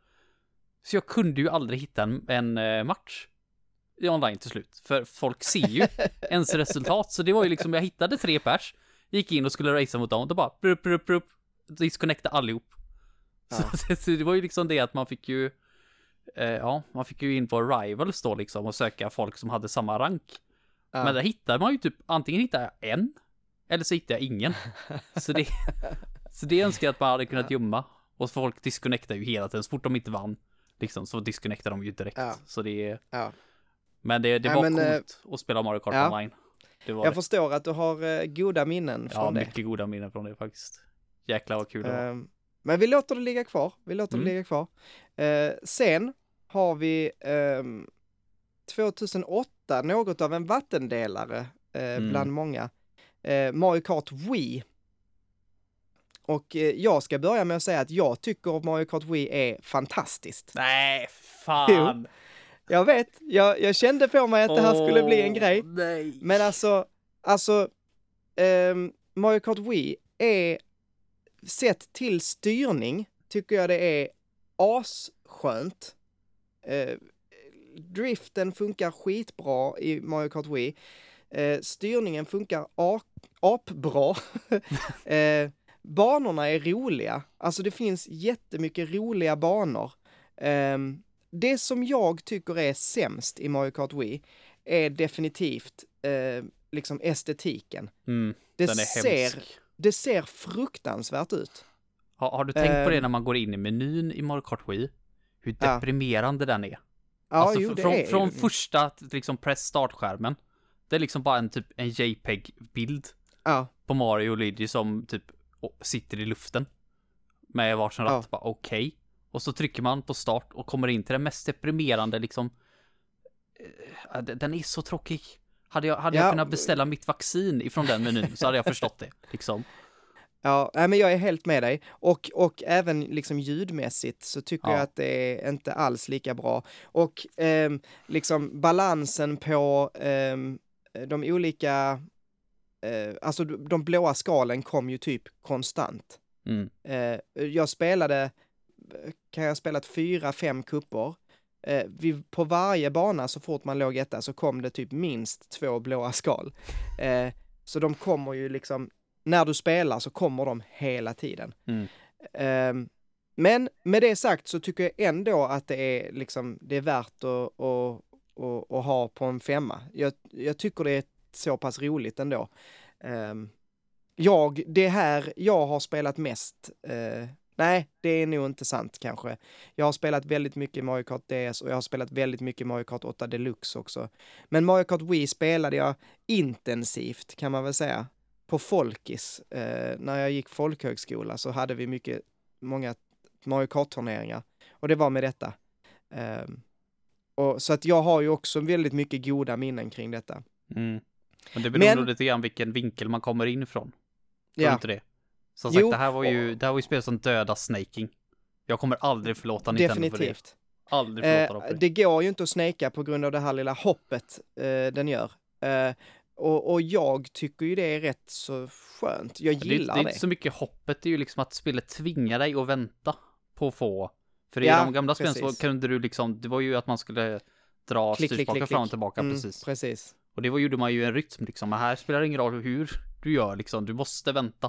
Så jag kunde ju aldrig hitta en, en eh, match i online till slut. För folk ser ju ens resultat. Så det var ju liksom, jag hittade tre pers, gick in och skulle racea mot dem, och då bara brup, brup, brup, disconnecta allihop. Så, Ja. så det var ju liksom det att man fick ju, eh, ja, man fick ju in på Rivals då liksom och söka folk som hade samma rank. Ja. Men där hittade man ju typ, antingen hittade jag en, eller så hittade jag ingen. Så det, så det önskar jag att man hade kunnat gömma. Och folk disconnectar ju hela tiden, så fort de inte vann, liksom, så disconnectar de ju direkt. Ja. Så det är, ja. men det, det var men, coolt att spela Mario Kart ja. online. Jag det. förstår att du har eh, goda minnen Ja, från det. mycket goda minnen från det faktiskt. Jäklar vad kul det var. Ehm, men vi låter det ligga kvar. Vi låter Mm. det ligga kvar. Eh, sen har vi ehm, 2008, något av en vattendelare eh, Mm. bland många. Eh, Mario Kart Wii. Och eh, jag ska börja med att säga att jag tycker Mario Kart Wii är fantastiskt. Nej, fan! Jag vet, jag, jag kände på mig att det här skulle bli en grej. Nej. Men alltså, alltså, ehm, Mario Kart Wii är, sett till styrning, tycker jag det är asskönt. Driften funkar skitbra i Mario Kart Wii. Eh, styrningen funkar apbra. eh, banorna är roliga. Alltså det finns jättemycket roliga banor. Eh, det som jag tycker är sämst i Mario Kart Wii är definitivt eh, liksom estetiken. Mm, det, den är ser, hemsk. det ser fruktansvärt ut. Har, har du tänkt på det Ehm. när man går in i menyn i Mario Kart Wii? Hur Ja. deprimerande den är. Ja, alltså jo, det från, är från första liksom press start-skärmen. Det är liksom bara en typ en JPEG-bild Ja, på Mario och Luigi som typ sitter i luften. Med varsin Ja. ratt, bara okej. Och så trycker man på start och kommer in till den mest deprimerande liksom. eh, Den är så tråkig. Hade jag, hade Ja, jag kunnat beställa mitt vaccin ifrån den menyn så hade jag förstått det. Liksom. Ja, nej, men jag är helt med dig. Och, och även liksom ljudmässigt så tycker Ja. jag att det är inte alls lika bra. Och ehm, liksom balansen på ehm, de olika, eh, alltså de de blåa skalen kom ju typ konstant. Mm. Eh, jag spelade, kan jag ha spelat fyra, fem kupper. Eh, vi, på varje bana så fort man låg etta så kom det typ minst två blåa skal. Eh, så de kommer ju liksom, när du spelar så kommer de hela tiden. Mm. Eh, men med det sagt så tycker jag ändå att det är liksom, det är värt att, att, att, att ha på en femma. Jag, jag tycker det är så pass roligt ändå. Eh, jag, det här jag har spelat mest, eh, nej, det är nog inte sant kanske. Jag har spelat väldigt mycket Mario Kart DS och jag har spelat väldigt mycket Mario Kart 8 Deluxe också. Men Mario Kart Wii spelade jag intensivt kan man väl säga. På Folkis, eh, när jag gick folkhögskola så hade vi mycket, många Mario Kart-turneringar. Och det var med detta. Ehm, och, så att jag har ju också väldigt mycket goda minnen kring detta. Mm. Men det beror Men- lite grann vilken vinkel man kommer in ifrån. Tror Ja. inte det? Som sagt, Jo, det här var ju, det här var ju spel som döda snaking. Jag kommer aldrig förlåta Nintendo för det. Definitivt. Aldrig förlåta dem Eh, för det. det går ju inte att snaka på grund av det här lilla hoppet eh, den gör. Eh, och, och jag tycker ju det är rätt så skönt. Jag gillar det är det. inte så mycket hoppet, det är ju liksom att spelet tvingar dig att vänta på att få. För i Ja, de gamla spelen så kunde du liksom, det var ju att man skulle dra styrspaken fram och tillbaka Mm, precis. precis. Och det var, gjorde man ju i en rytm liksom, men här spelar det ingen roll hur du gör liksom, du måste vänta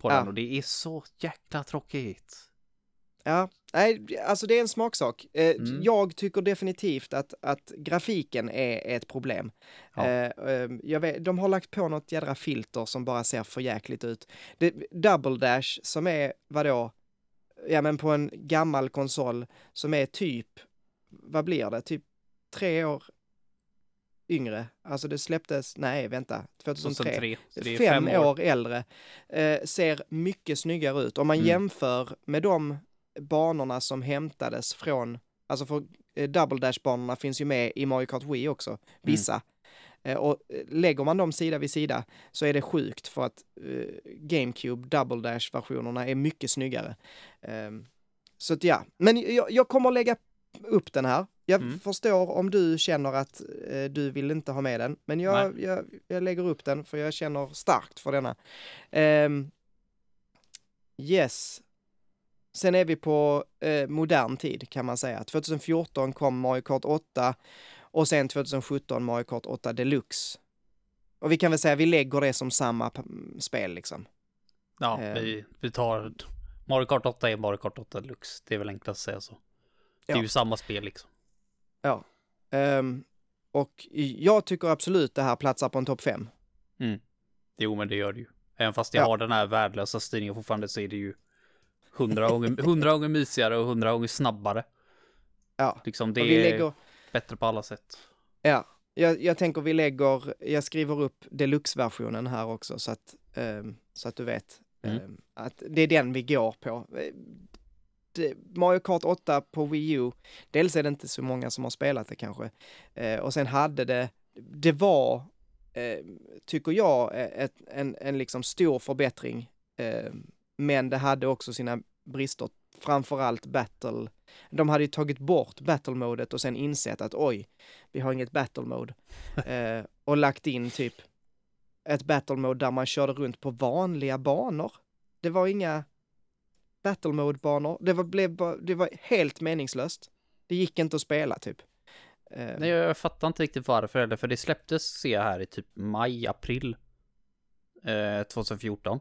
på Ja. den och det är så jäkla tråkigt. Ja, nej, alltså det är en smaksak. Eh, Mm. Jag tycker definitivt att, att grafiken är ett problem. Ja. Eh, eh, jag vet, de har lagt på något jädra filter som bara ser för jäkligt ut. Det, Double Dash som är, vadå, ja men på en gammal konsol som är typ, vad blir det, typ tre år yngre. Alltså det släpptes, nej vänta, 2003 2003. Så det är fem, år. äldre, eh, ser mycket snyggare ut. Om man Mm. jämför med de banorna som hämtades från, alltså för eh, Double Dash-banorna finns ju med i Mario Kart Wii också, vissa. Eh, och eh, lägger man dem sida vid sida så är det sjukt för att eh, GameCube Double Dash-versionerna är mycket snyggare. Ehm, så att ja, men jag, jag kommer att lägga upp den här. Jag Mm. förstår om du känner att eh, du vill inte ha med den, men jag, jag, jag lägger upp den för jag känner starkt för denna. Ehm, yes. Sen är vi på eh, modern tid kan man säga. 2014 kom Mario Kart 8 och sen 2017 Mario Kart 8 Deluxe. Och vi kan väl säga vi lägger det som samma spel liksom. Ja, Eh. vi, vi tar Mario Kart 8 är Mario Kart 8 Deluxe. Det är väl enklast att säga så. Det är Ja. ju samma spel liksom. Ja. Ehm, och jag tycker absolut det här platsar på en topp 5. Jo, men det gör det ju. Även fast det Ja. har den här värdelösa styrningen fortfarande så är det ju hundra gånger, hundra gånger mysigare och hundra gånger snabbare. Ja. Liksom det är lägger, bättre på alla sätt. ja, jag, jag tänker vi lägger, jag skriver upp deluxe-versionen här också så att, ehm, så att du vet Mm. ehm, att det är den vi går på. Det- Mario Kart 8 på Wii U, dels är det inte så många som har spelat det kanske, eh, och sen hade det, det var, eh, tycker jag, ett, en, en liksom stor förbättring, eh, men det hade också sina brister, framförallt battle. De hade ju tagit bort battle-modet och sen insett att oj, vi har inget battle-mode. eh, och lagt in typ ett battle mode där man körde runt på vanliga banor. Det var inga battle mode-banor. Det var, blev, det var helt meningslöst. Det gick inte att spela typ. Eh, Nej, jag fattar inte riktigt varför heller, för det släpptes ser jag här i typ maj, april eh, 2014.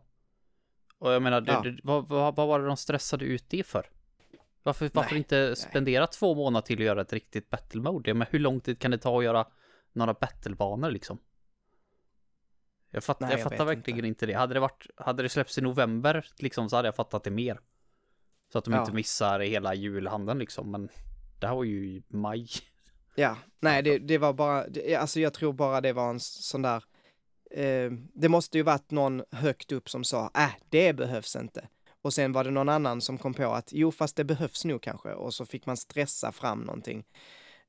Och jag menar, Ja. det, vad, vad, vad var det de stressade ut det för? Varför, varför Nej, inte spendera två månader till att göra ett riktigt battle mode? Men hur lång tid kan det ta att göra några battlebanor liksom? Jag, fatt, Nej, jag jag fattar verkligen inte. inte. det. Hade det varit, hade det släppts i november liksom så hade jag fattat det mer. Så att de Ja. inte missar hela julhandeln liksom, men det här var ju i maj. Ja, nej det, det var bara, det, alltså jag tror bara det var en sån där, eh, det måste ju varit någon högt upp som sa, äh, det behövs inte. Och sen var det någon annan som kom på att, jo fast det behövs nog kanske, och så fick man stressa fram någonting.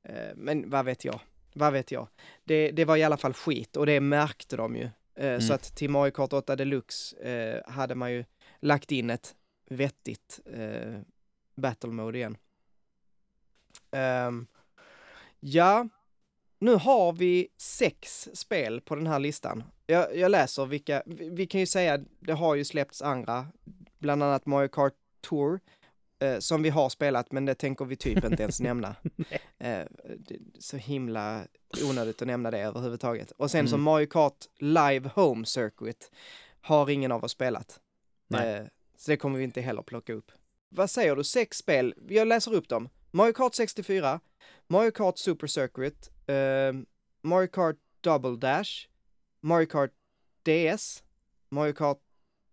Eh, men vad vet jag, vad vet jag. Det, det var i alla fall skit, och det märkte de ju. Eh, Så Mm. att till Mario Kart 8 Deluxe eh, hade man ju lagt in ett vettigt eh, battle mode igen. Ehm, Ja, nu har vi sex spel på den här listan. Jag, jag läser vilka, vi, vi kan ju säga, det har ju släppts andra, bland annat Mario Kart Tour, eh, som vi har spelat, men det tänker vi typ inte ens nämna. Eh, så himla onödigt att nämna det överhuvudtaget. Och sen Mm. Mario Kart Live Home Circuit har ingen av oss spelat. Eh, så det kommer vi inte heller plocka upp. Vad säger du, sex spel, jag läser upp dem. Mario Kart 64, Mario Kart Super Circuit, eh, Mario Kart Double Dash, Mario Kart DS, Mario Kart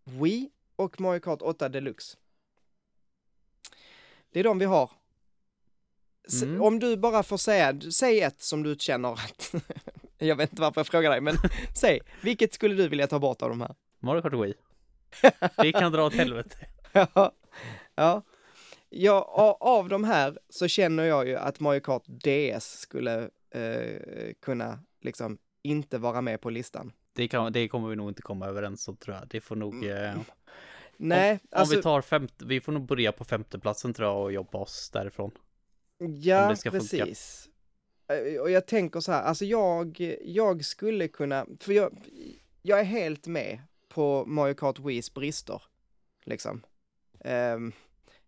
Wii och Mario Kart 8 Deluxe. Det är de vi har. S- Mm. Om du bara får säga, säg ett som du känner att, jag vet inte varför jag frågar dig, men säg, vilket skulle du vilja ta bort av de här? Mario Kart Wii. Det kan dra åt helvete. Ja, ja. Ja, av de här så känner jag ju att Mario Kart DS skulle eh, kunna liksom inte vara med på listan. Det, kan, det kommer vi nog inte komma överens om tror jag. Det får nog... Eh, Nej, om, alltså, om vi tar femte, vi får nog börja på femteplatsen tror jag och jobba oss därifrån. ja, ska funka. precis. Eh, Och jag tänker så här, alltså jag, jag skulle kunna, för jag, jag är helt med på Mario Kart Wiis brister, liksom. Ehm,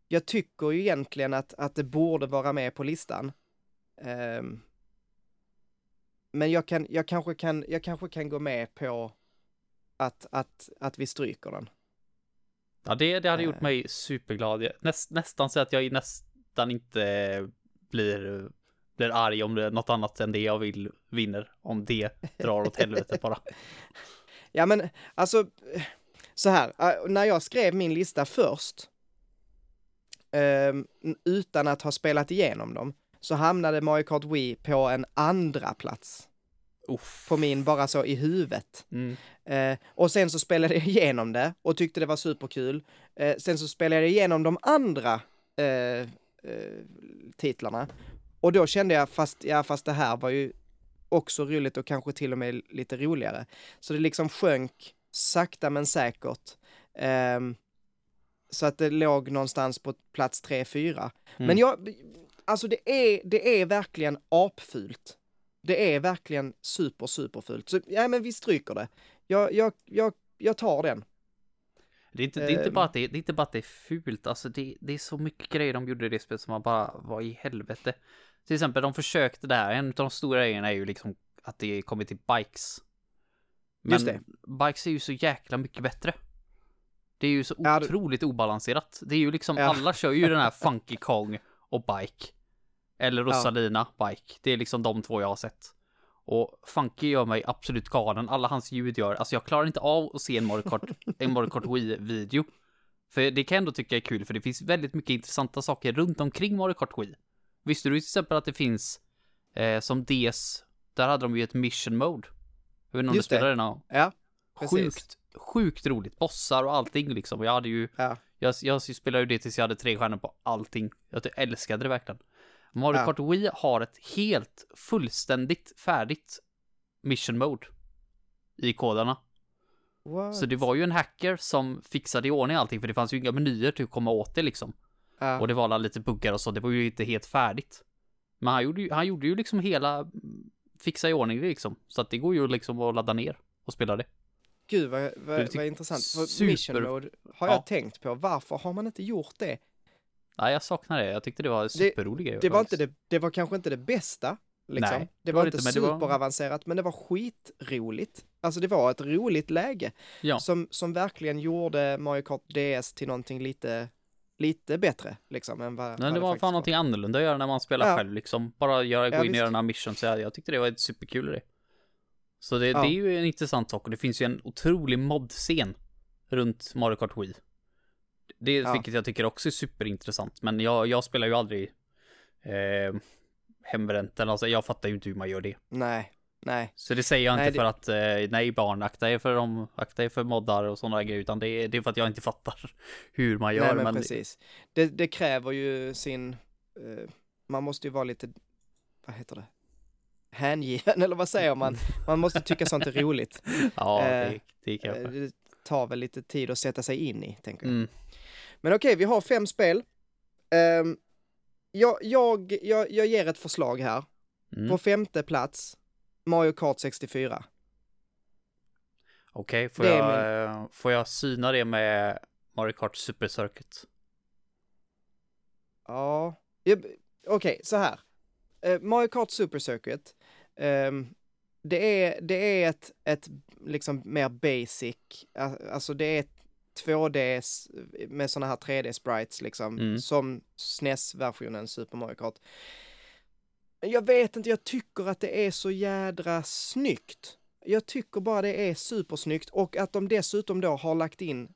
jag tycker ju egentligen att, att det borde vara med på listan. Ehm, men jag kan, jag kanske kan, jag kanske kan gå med på att, att, att vi stryker den. Ja, det, det hade gjort Eh. mig superglad. Näst, nästan så att jag nästan inte blir, blir arg om det är något annat än det jag vill vinner. Om det drar åt helvete bara. Ja men alltså, så här, äh, när jag skrev min lista först, ehm, utan att ha spelat igenom dem, så hamnade Mario Kart Wii på en andra plats Uff. på min, bara så i huvudet. Mm. Eh, och sen så spelade jag igenom det och tyckte det var superkul. Eh, sen så spelade jag igenom de andra eh, eh, titlarna. Och då kände jag, fast, ja, fast det här var ju också roligt och kanske till och med lite roligare. Så det liksom sjönk sakta men säkert. Ehm, så att det låg någonstans på plats 3-4. Mm. Men jag, alltså det är, det är verkligen apfult. Det är verkligen super, superfult. Så ja, men vi stryker det. Jag, jag, jag, jag tar den. Det är, inte, det, är inte Ehm. bara att det, det är inte bara att det är fult, alltså det, det är så mycket grejer de gjorde i det spelet som man bara, var i helvete? Till exempel, de försökte där, en av de stora grejerna är ju liksom att det kommer till bikes. Men Just det. bikes är ju så jäkla mycket bättre. Det är ju så Ja, det- otroligt obalanserat. Det är ju liksom, Ja. alla kör ju den här Funky Kong och Bike. Eller Rosalina Bike. Det är liksom de två jag har sett. Och Funky gör mig absolut galen. Alla hans ljud gör, alltså jag klarar inte av att se en Mario Kart, en Mario Kart Wii-video. För det kan jag ändå tycka är kul, för det finns väldigt mycket intressanta saker runt omkring Mario Kart Wii. Visste du till exempel att det finns, eh, som DS, där hade de ju ett mission mode. Jag vet inte om du Just det. spelade det någon Ja, precis. Sjukt, sjukt roligt. Bossar och allting liksom. Jag hade ju, Ja. jag, jag spelade ju det tills jag hade tre stjärnor på allting. Jag älskade det verkligen. Mario Ja. Kart Wii har ett helt fullständigt färdigt mission mode i koderna. What? Så det var ju en hacker som fixade i ordning allting för det fanns ju inga menyer till att komma åt det liksom. ja. Och det var lite buggar och så, det var ju inte helt färdigt. Men han gjorde ju, han gjorde ju liksom hela, fixa i ordning det liksom. Så att det går ju liksom att ladda ner och spela det. Gud vad, vad, vad intressant. För super- Mission Mode har Ja. jag tänkt på. Varför har man inte gjort det? Nej, jag saknar det. Jag tyckte det var en superrolig grej. Det var, inte det, det var kanske inte det bästa. Liksom. Nej, det var, var inte men det var- superavancerat, men det var skitroligt. Alltså det var ett roligt läge Ja. som, som verkligen gjorde Mario Kart DS till någonting lite, lite bättre. Liksom, än vad, Men vad det var fan någonting annorlunda att göra när man spelar Ja. själv liksom. Bara göra, gå Ja, in och göra några missions. Jag, jag tyckte det var ett superkul det. Så det, det är ju en intressant sak och det finns ju en otrolig mod-scen runt Mario Kart Wii. Det Ja. vilket jag tycker också är superintressant. Men jag, jag spelar ju aldrig eh, hembränt alltså, jag fattar ju inte hur man gör det. Nej, nej. Så det säger jag Nej, inte det- för att, eh, nej barn, akta er för dem, akta er för moddar och sådana grejer, utan det det är för att jag inte fattar hur man gör. nej men, men precis. Det, det kräver ju sin, eh, man måste ju vara lite, vad heter det? Hängiven, eller vad säger man? Man måste tycka sånt är roligt. ja, eh, det, det kan jag. Eh, Det tar väl lite tid att sätta sig in i, tänker jag. Mm. Men okej, vi har fem spel. Ehm, jag, jag, jag, jag ger ett förslag här. Mm. På femte plats, Mario Kart 64. Okej, får, Det är jag, eh, får jag syna det med Mario Kart Super Circuit? Ja, okej, så här. Eh, Mario Kart Super Circuit, ehm, det är, det är ett, ett liksom mer basic, alltså det är ett 2D s- med såna här 3D-sprites liksom, Mm. som SNES-versionen Super Mario Kart. Jag vet inte, jag tycker att det är så jädra snyggt. Jag tycker bara det är supersnyggt och att de dessutom då har lagt in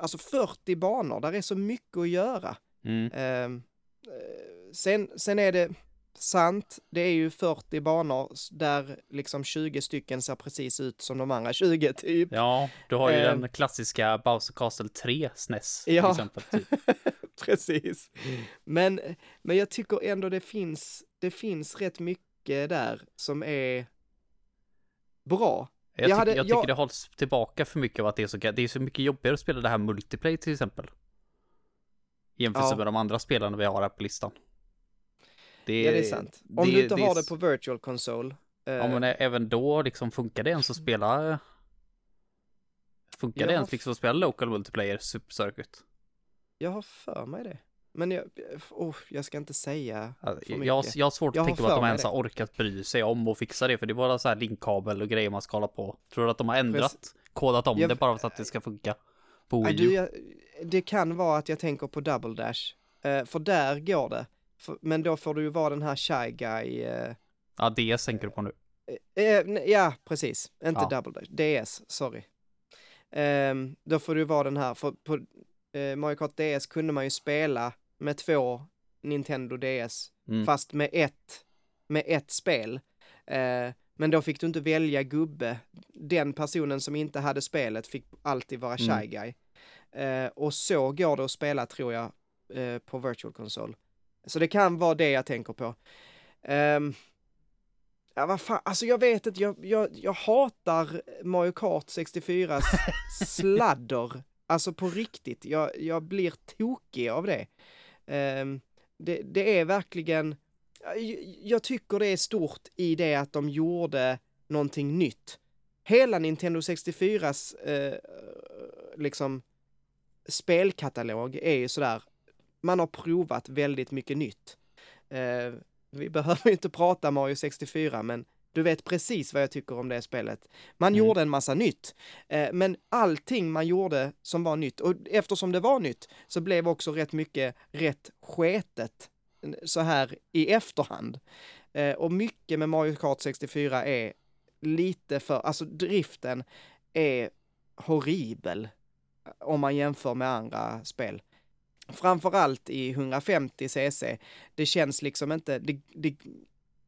alltså 40 banor, där är så mycket att göra. Mm. Ehm, eh, sen, sen är det sant, det är ju 40 banor där liksom 20 stycken ser precis ut som de andra 20 typ. Ja, du har ju Eh. den klassiska Bowser Castle 3 SNES till Ja. exempel. Typ. precis. Men, men jag tycker ändå det finns, det finns rätt mycket där som är bra. Jag, Jag tycker, hade- jag tycker jag- det hålls tillbaka för mycket av att det är så, det är så mycket jobbigare att spela det här multiplayer till exempel. Jämfört Ja. med de andra spelarna vi har här på listan. Det, Ja, det är sant. Om det- du inte det har är det på virtual console. eh, Ja men ä- även då liksom funkar det ens att spela Funkar det ens liksom att spela local multiplayer Super Circuit? Jag har för mig det. Men jag, oh, jag ska inte säga Alltså, jag, jag har svårt Jag att tänka på att de ens har orkat bry sig om och fixa det för det var så här linkkabel och grejer man ska hålla på. Tror du att de har ändrat, kodat om Jag- det bara för att det ska funka? På Wii U? du, jag, det kan vara att jag tänker på Double Dash. Eh, för där går det. Men då får du ju vara den här Shy Guy. eh, Ja, det tänker du på nu. eh, eh, ja, precis. Inte Ja. Double Dash. DS, sorry. Ehm, då får du vara den här. För på eh, Mario Kart DS kunde man ju spela med två Nintendo DS. Mm. Fast med ett, med ett spel. Men då fick du inte välja gubbe. Den personen som inte hade spelet fick alltid vara Shy Mm. Guy. Eh, och så går det att spela tror jag på Virtual Console. Så det kan vara det jag tänker på. Ehm, ja, vad fan, alltså jag vet inte, jag, jag, jag hatar Mario Kart 64s sladder. Alltså på riktigt, jag, jag blir tokig av det. Ehm, det, det är verkligen, jag, jag tycker det är stort i det att de gjorde någonting nytt. Hela Nintendo 64s eh, liksom spelkatalog är ju sådär, man har provat väldigt mycket nytt. Eh, vi behöver inte prata Mario 64, men du vet precis vad jag tycker om det spelet. Man Mm. gjorde en massa nytt, eh, men allting man gjorde som var nytt, och eftersom det var nytt, så blev också rätt mycket rätt sketet så här i efterhand. Eh, och mycket med Mario Kart 64 är lite för, alltså driften är horribel om man jämför med andra spel. Framförallt i 150 cc. Det känns liksom inte, det, det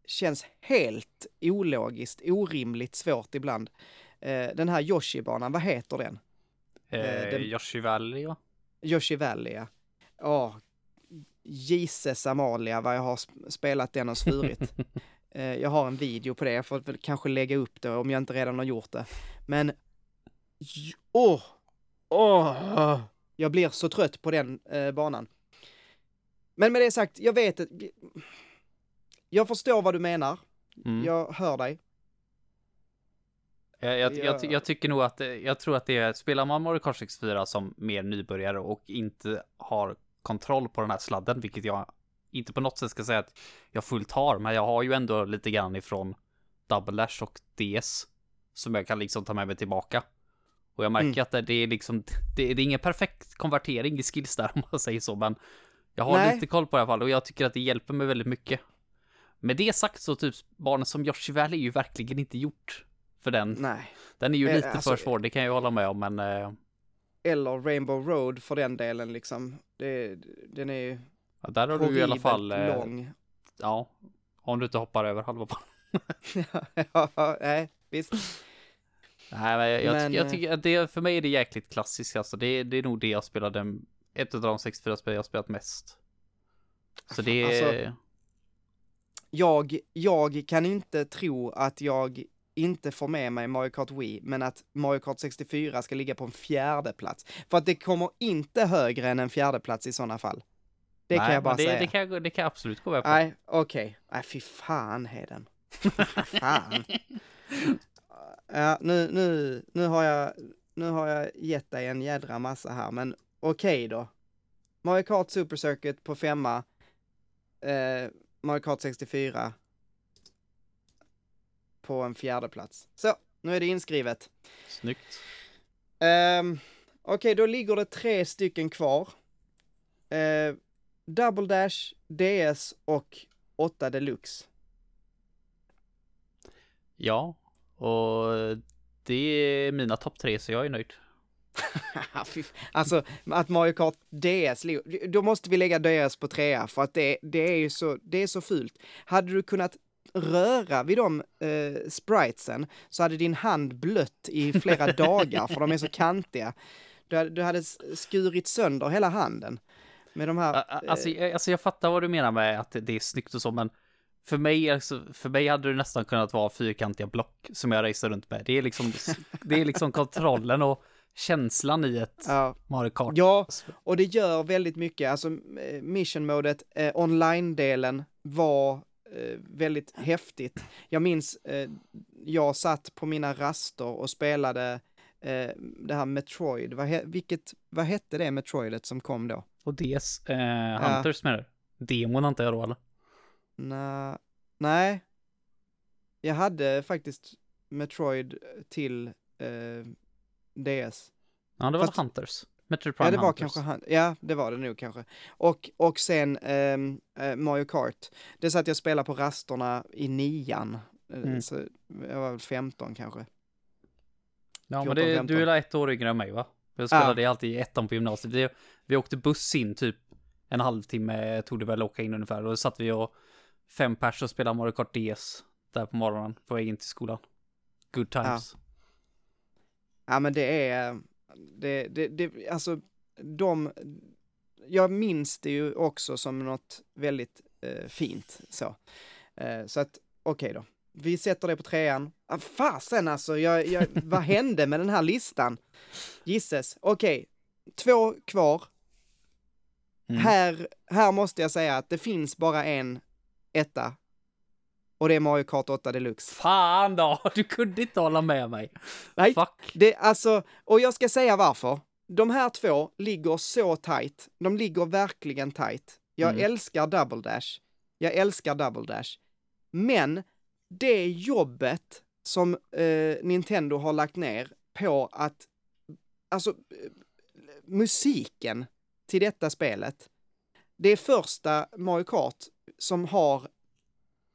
känns helt ologiskt, orimligt svårt ibland. Eh, den här Yoshi-banan, vad heter den? Eh, den- Yoshi Valley va? Yoshi Valley, ja. Åh, Jesus Amalia vad jag har sp- spelat den och svurit. Eh, jag har en video på det, jag får väl kanske lägga upp det om jag inte redan har gjort det. Men, åh, åh, jag blir så trött på den eh, banan. Men med det sagt, jag vet att, jag förstår vad du menar, Mm. jag hör dig. Jag, jag, jag, Ja. jag tycker nog att, eh, jag tror att det är, spelar man Mario Kart 64 som mer nybörjare och inte har kontroll på den här sladden, vilket jag inte på något sätt ska säga att jag fullt har, men jag har ju ändå lite grann ifrån Double Dash och DS som jag kan liksom ta med mig tillbaka. Och jag märker Mm. att det, är liksom, det, det är ingen perfekt konvertering i skills där om man säger så, men jag har Nej. lite koll på det i alla fall och jag tycker att det hjälper mig väldigt mycket. Med det sagt så typ barnen som Yoshi Valley är ju verkligen inte gjort för den. Nej. Den är ju Eh, lite alltså- för svår, det kan jag hålla med om, men eh, Eller Rainbow Road för den delen liksom. Det, den är ju ja, där har du i alla fall, eh, lång. ja, om du inte hoppar över halva banan. ja, nej, visst. Nej, men jag, Men, jag eh, tycker att det, för mig är det jäkligt klassiskt, alltså det, det är nog det jag spelade, ett av de 64 spel jag spelat mest. Så det är, Alltså, Jag, jag kan inte tro att jag inte får med mig Mario Kart Wii, men att Mario Kart 64 ska ligga på en fjärde plats. För att det kommer inte högre än en fjärde plats i sådana fall. Det kan nej, jag bara det, säga. Det kan, det kan absolut gå med på. Nej, okej. Nej, fy fan Heden. fan. Ja, nu, nu, nu har jag, nu har jag gett dig en jädra massa här, men okej då. Mario Kart Super Circuit på femma. Eh, Mario Kart 64 på en fjärde plats. Så, nu är det inskrivet. Snyggt. Ehm, Okej, då ligger det tre stycken kvar. Eh, Double Dash, DS och 8 Deluxe. Ja, och det är mina topp tre, så jag är nöjd. Alltså, att Mario Kart DS, då måste vi lägga DS på trea för att det, det är ju så, det är så fult. Hade du kunnat röra vid de eh, spritesen så hade din hand blött i flera dagar för de är så kantiga. Du hade, du hade skurit sönder hela handen med de här. Alltså, jag, alltså jag fattar vad du menar med att det är snyggt och så, men för mig, alltså, för mig hade det nästan kunnat vara fyrkantiga block som jag racear runt med. Det är liksom, det är liksom kontrollen och känslan i ett Ja, Mario Kart. ja, och det gör väldigt mycket. Alltså mission-modet, eh, online-delen var eh, väldigt häftigt. Jag minns, eh, jag satt på mina raster och spelade eh, det här Metroid. Vad, he- vilket, vad hette det Metroidet som kom då? Och DS, eh, Hunters menar du? Demon antar jag då eller? Nå, nej. Jag hade faktiskt Metroid till eh, DS. Ja, det var Fast- Hunters. Metroid Prime Ja, det var Hunters. kanske. Ja, det var det nog kanske. Och, och sen ehm, eh, Mario Kart. Det satt jag spelade på rasterna i nian. Eh, Mm. Så jag var väl 15 kanske. Ja, men 14, det, 15. du är ett år yngre än mig va? Jag spelade alltid i ettan på gymnasiet. Vi, vi åkte buss in typ en halvtimme tog det väl åka in ungefär. Då satt vi och fem pers och spelade Mario Kart DS där på morgonen på väg in till skolan. Good times. Ja, men det är, det, det, det, alltså de, jag minns det ju också som något väldigt eh, fint så. Eh, så att, okej då. Vi sätter det på trean. Ah, fasen alltså, jag, jag, vad hände med den här listan? Gisses, okej. Två kvar. Mm. Här, här måste jag säga att det finns bara en etta. Och det är Mario Kart 8 Deluxe. Fan då! Du kunde inte hålla med mig. Nej. Fuck. Det, alltså, och jag ska säga varför. De här två ligger så tight. De ligger verkligen tight. Jag Mm. älskar Double Dash. Jag älskar Double Dash. Men det jobbet som eh, Nintendo har lagt ner på att, alltså, musiken till detta spelet. Det är första Mario Kart som har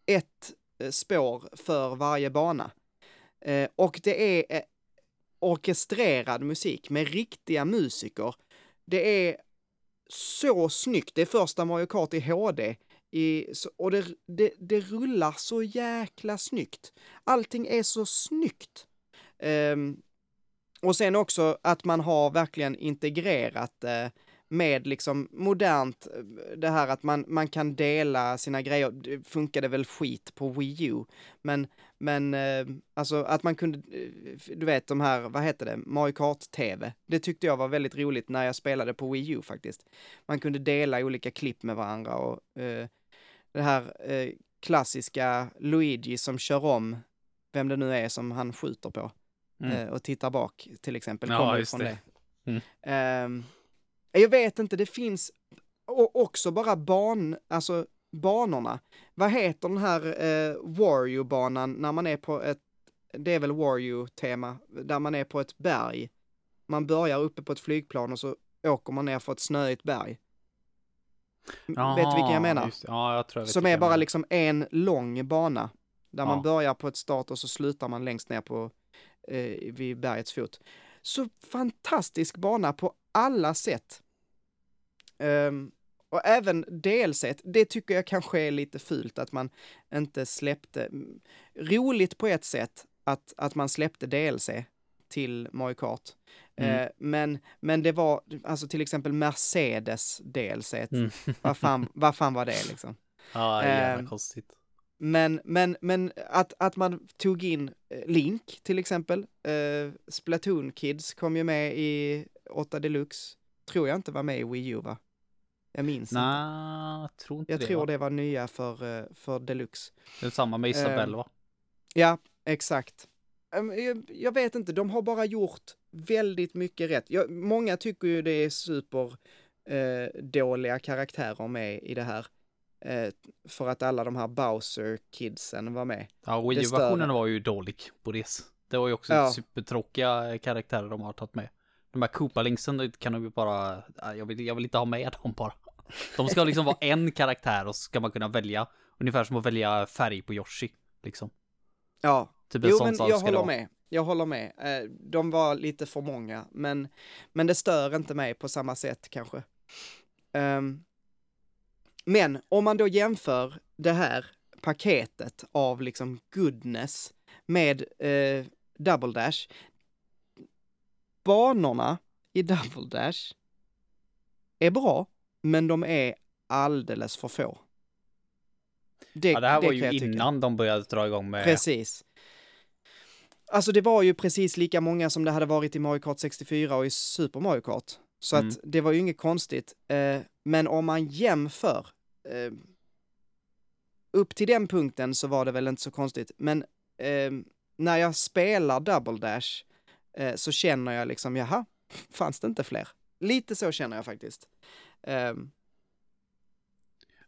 ett eh, spår för varje bana. Eh, och det är eh, orkestrerad musik med riktiga musiker. Det är så snyggt. Det är första Mario Kart i HD. I, och det, det, det rullar så jäkla snyggt. Allting är så snyggt. Um, och sen också att man har verkligen integrerat uh, med liksom modernt, eh, det här att man, man kan dela sina grejer. Det funkade väl skit på Wii U, men men eh, alltså att man kunde, eh, du vet de här, vad heter det, Mario Kart-TV. Det tyckte jag var väldigt roligt när jag spelade på Wii U faktiskt. Man kunde dela olika klipp med varandra och eh, det här eh, klassiska Luigi som kör om vem det nu är som han skjuter på. Mm. och tittar bak till exempel. Ja, kommer från det. det. Mm. Eh, jag vet inte, det finns också bara ban, alltså banorna. Vad heter den här eh, Wario-banan när man är på ett, det är väl Wario-tema, där man är på ett berg. Man börjar uppe på ett flygplan och så åker man ner för ett snöigt berg. vet du vilken jag menar? Just, ja, jag tror jag Som är bara menar. liksom en lång bana. Där man Ja. börjar på ett start och så slutar man längst ner på, eh, vid bergets fot. Så fantastisk bana på alla sätt. Ehm, och även DLC, det tycker jag kanske är lite fult att man inte släppte. Roligt på ett sätt att, att man släppte DLC till Mario Kart. Mm. Eh, men, men det var, alltså till exempel Mercedes DLC. Mm. Vad, fan, vad fan var det liksom? Ja, jävla Ehm, konstigt. Men, men, men att, att man tog in eh, Link till exempel. Eh, Splatoon Kids kom ju med i 8 Deluxe. Tror jag inte var med i Wii U va? Jag minns inte. Nej, jag tror inte Jag det. tror va? det var nya för, eh, för Deluxe. Det är samma med Isabelle Ehm, va? Ja, exakt. Ehm, Jag, jag vet inte, de har bara gjort väldigt mycket rätt. Jag, många tycker ju det är super eh, dåliga karaktärer med i det här. Eh, för att alla de här Bowser-kidsen var med. Ja, det Wii stör U-versionen mig. var ju dålig på det. Det var ju också Ja. supertråkiga karaktärer de har tagit med. De här Koopa-linksen det kan de ju bara, ja, jag vill, jag vill inte ha med dem bara. De ska liksom vara en karaktär och ska man kunna välja, ungefär som att välja färg på Yoshi, liksom. Ja, Typ jo men jag håller med. Jag håller med. Eh, de var lite för många, men, men det stör inte mig på samma sätt kanske. Ehm, men om man då jämför det här paketet av liksom goodness med eh, Double Dash. Banorna i Double Dash är bra, men de är alldeles för få. Det, Ja, det här var kan ju tycka. innan de började dra igång med... Precis. Alltså det var ju precis lika många som det hade varit i Mario Kart 64 och i Super Mario Kart. Så Mm. att det var ju inget konstigt. Eh, men om man jämför, eh, upp till den punkten så var det väl inte så konstigt. Men eh, när jag spelar Double Dash så känner jag liksom, jaha, fanns det inte fler? Lite så känner jag faktiskt. Um.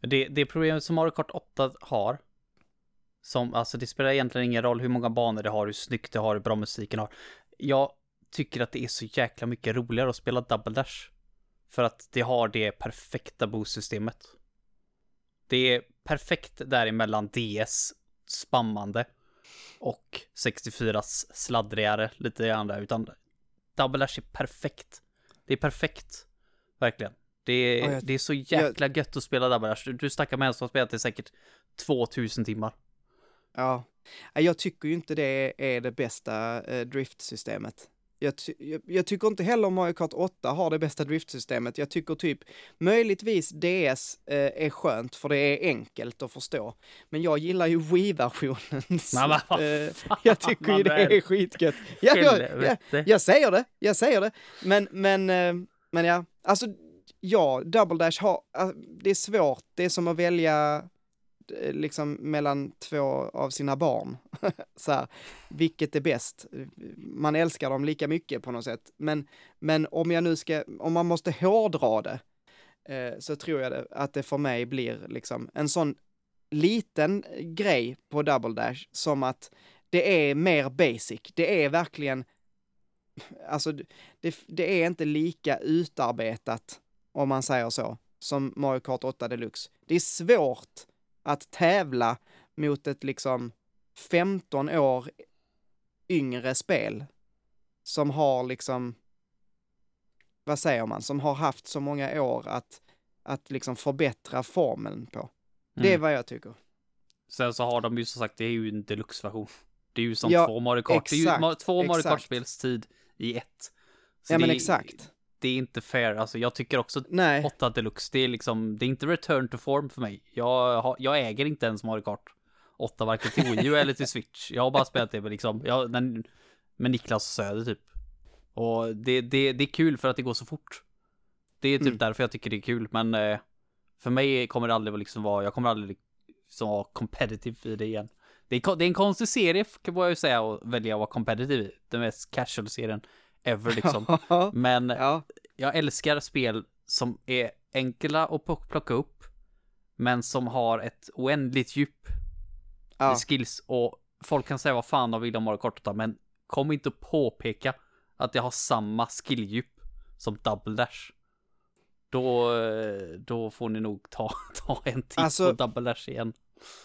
Det, det problemet som Mario Kart 8 har, som, alltså det spelar egentligen ingen roll hur många banor det har, hur snyggt det har, hur bra musiken har. Jag tycker att det är så jäkla mycket roligare att spela Double Dash. För att det har det perfekta boost-systemet. Det är perfekt däremellan DS spammande och 64s sladdrigare lite grann där, utan Double Dash är perfekt. Det är perfekt. Verkligen. Det är, Ja, jag- det är så jäkla gött att spela Double Dash. Du, du snackar med en som har spelat det säkert 2000 timmar. Ja, jag tycker ju inte det är det bästa eh, driftsystemet. Jag, jag, jag tycker inte heller Mario Kart 8 har det bästa driftsystemet. Jag tycker typ möjligtvis DS eh, är skönt för det är enkelt att förstå. Men jag gillar ju Wii-versionen. Eh, jag tycker ju det är skitgött. Ja, jag, jag, jag säger det, jag säger det. Men, men, eh, men ja, alltså ja, Double Dash har, äh, det är svårt. Det är som att välja eh, liksom mellan två av sina barn. så här, vilket är bäst? Man älskar dem lika mycket på något sätt. Men, men om jag nu ska, om man måste hårdra det, eh, så tror jag det, att det för mig blir liksom en sån liten grej på Double Dash som att det är mer basic. Det är verkligen, alltså det, det är inte lika utarbetat, om man säger så, som Mario Kart 8 Deluxe. Det är svårt att tävla mot ett liksom 15 år yngre spel som har liksom, vad säger man, som har haft så många år att, att liksom förbättra formeln på. Det är Mm. vad jag tycker. Sen så har de ju som sagt, det är ju en deluxe-version. Det är ju som Ja, två Mario Kart. det är ju exakt, två Mario exakt. Kart-spelstid i ett. Så ja men det, exakt. Det är inte fair. Alltså jag tycker också Nej, 8 Deluxe, det är liksom, det är inte return to form för mig. Jag, har, jag äger inte ens Mario Kart 8, varken till Wii U eller till Switch. Jag har bara spelat det med liksom, jag, den, med Niklas Söder typ. Och det, det, det är kul för att det går så fort. Det är typ Mm. därför jag tycker det är kul, men eh, för mig kommer det aldrig liksom vara, jag kommer aldrig liksom vara competitive i det igen. Det är, det är en konstig serie, kan jag ju säga, att välja att vara competitive i. Den mest casual serien ever liksom. Men ja. jag älskar spel som är enkla att plocka upp, men som har ett oändligt djup Ja. skills. Och folk kan säga vad fan de vill om Mario Kart 8, men kom inte att påpeka att jag har samma skilldjup som Double Dash. Då, då får ni nog ta, ta en titt Alltså- på Double Dash igen.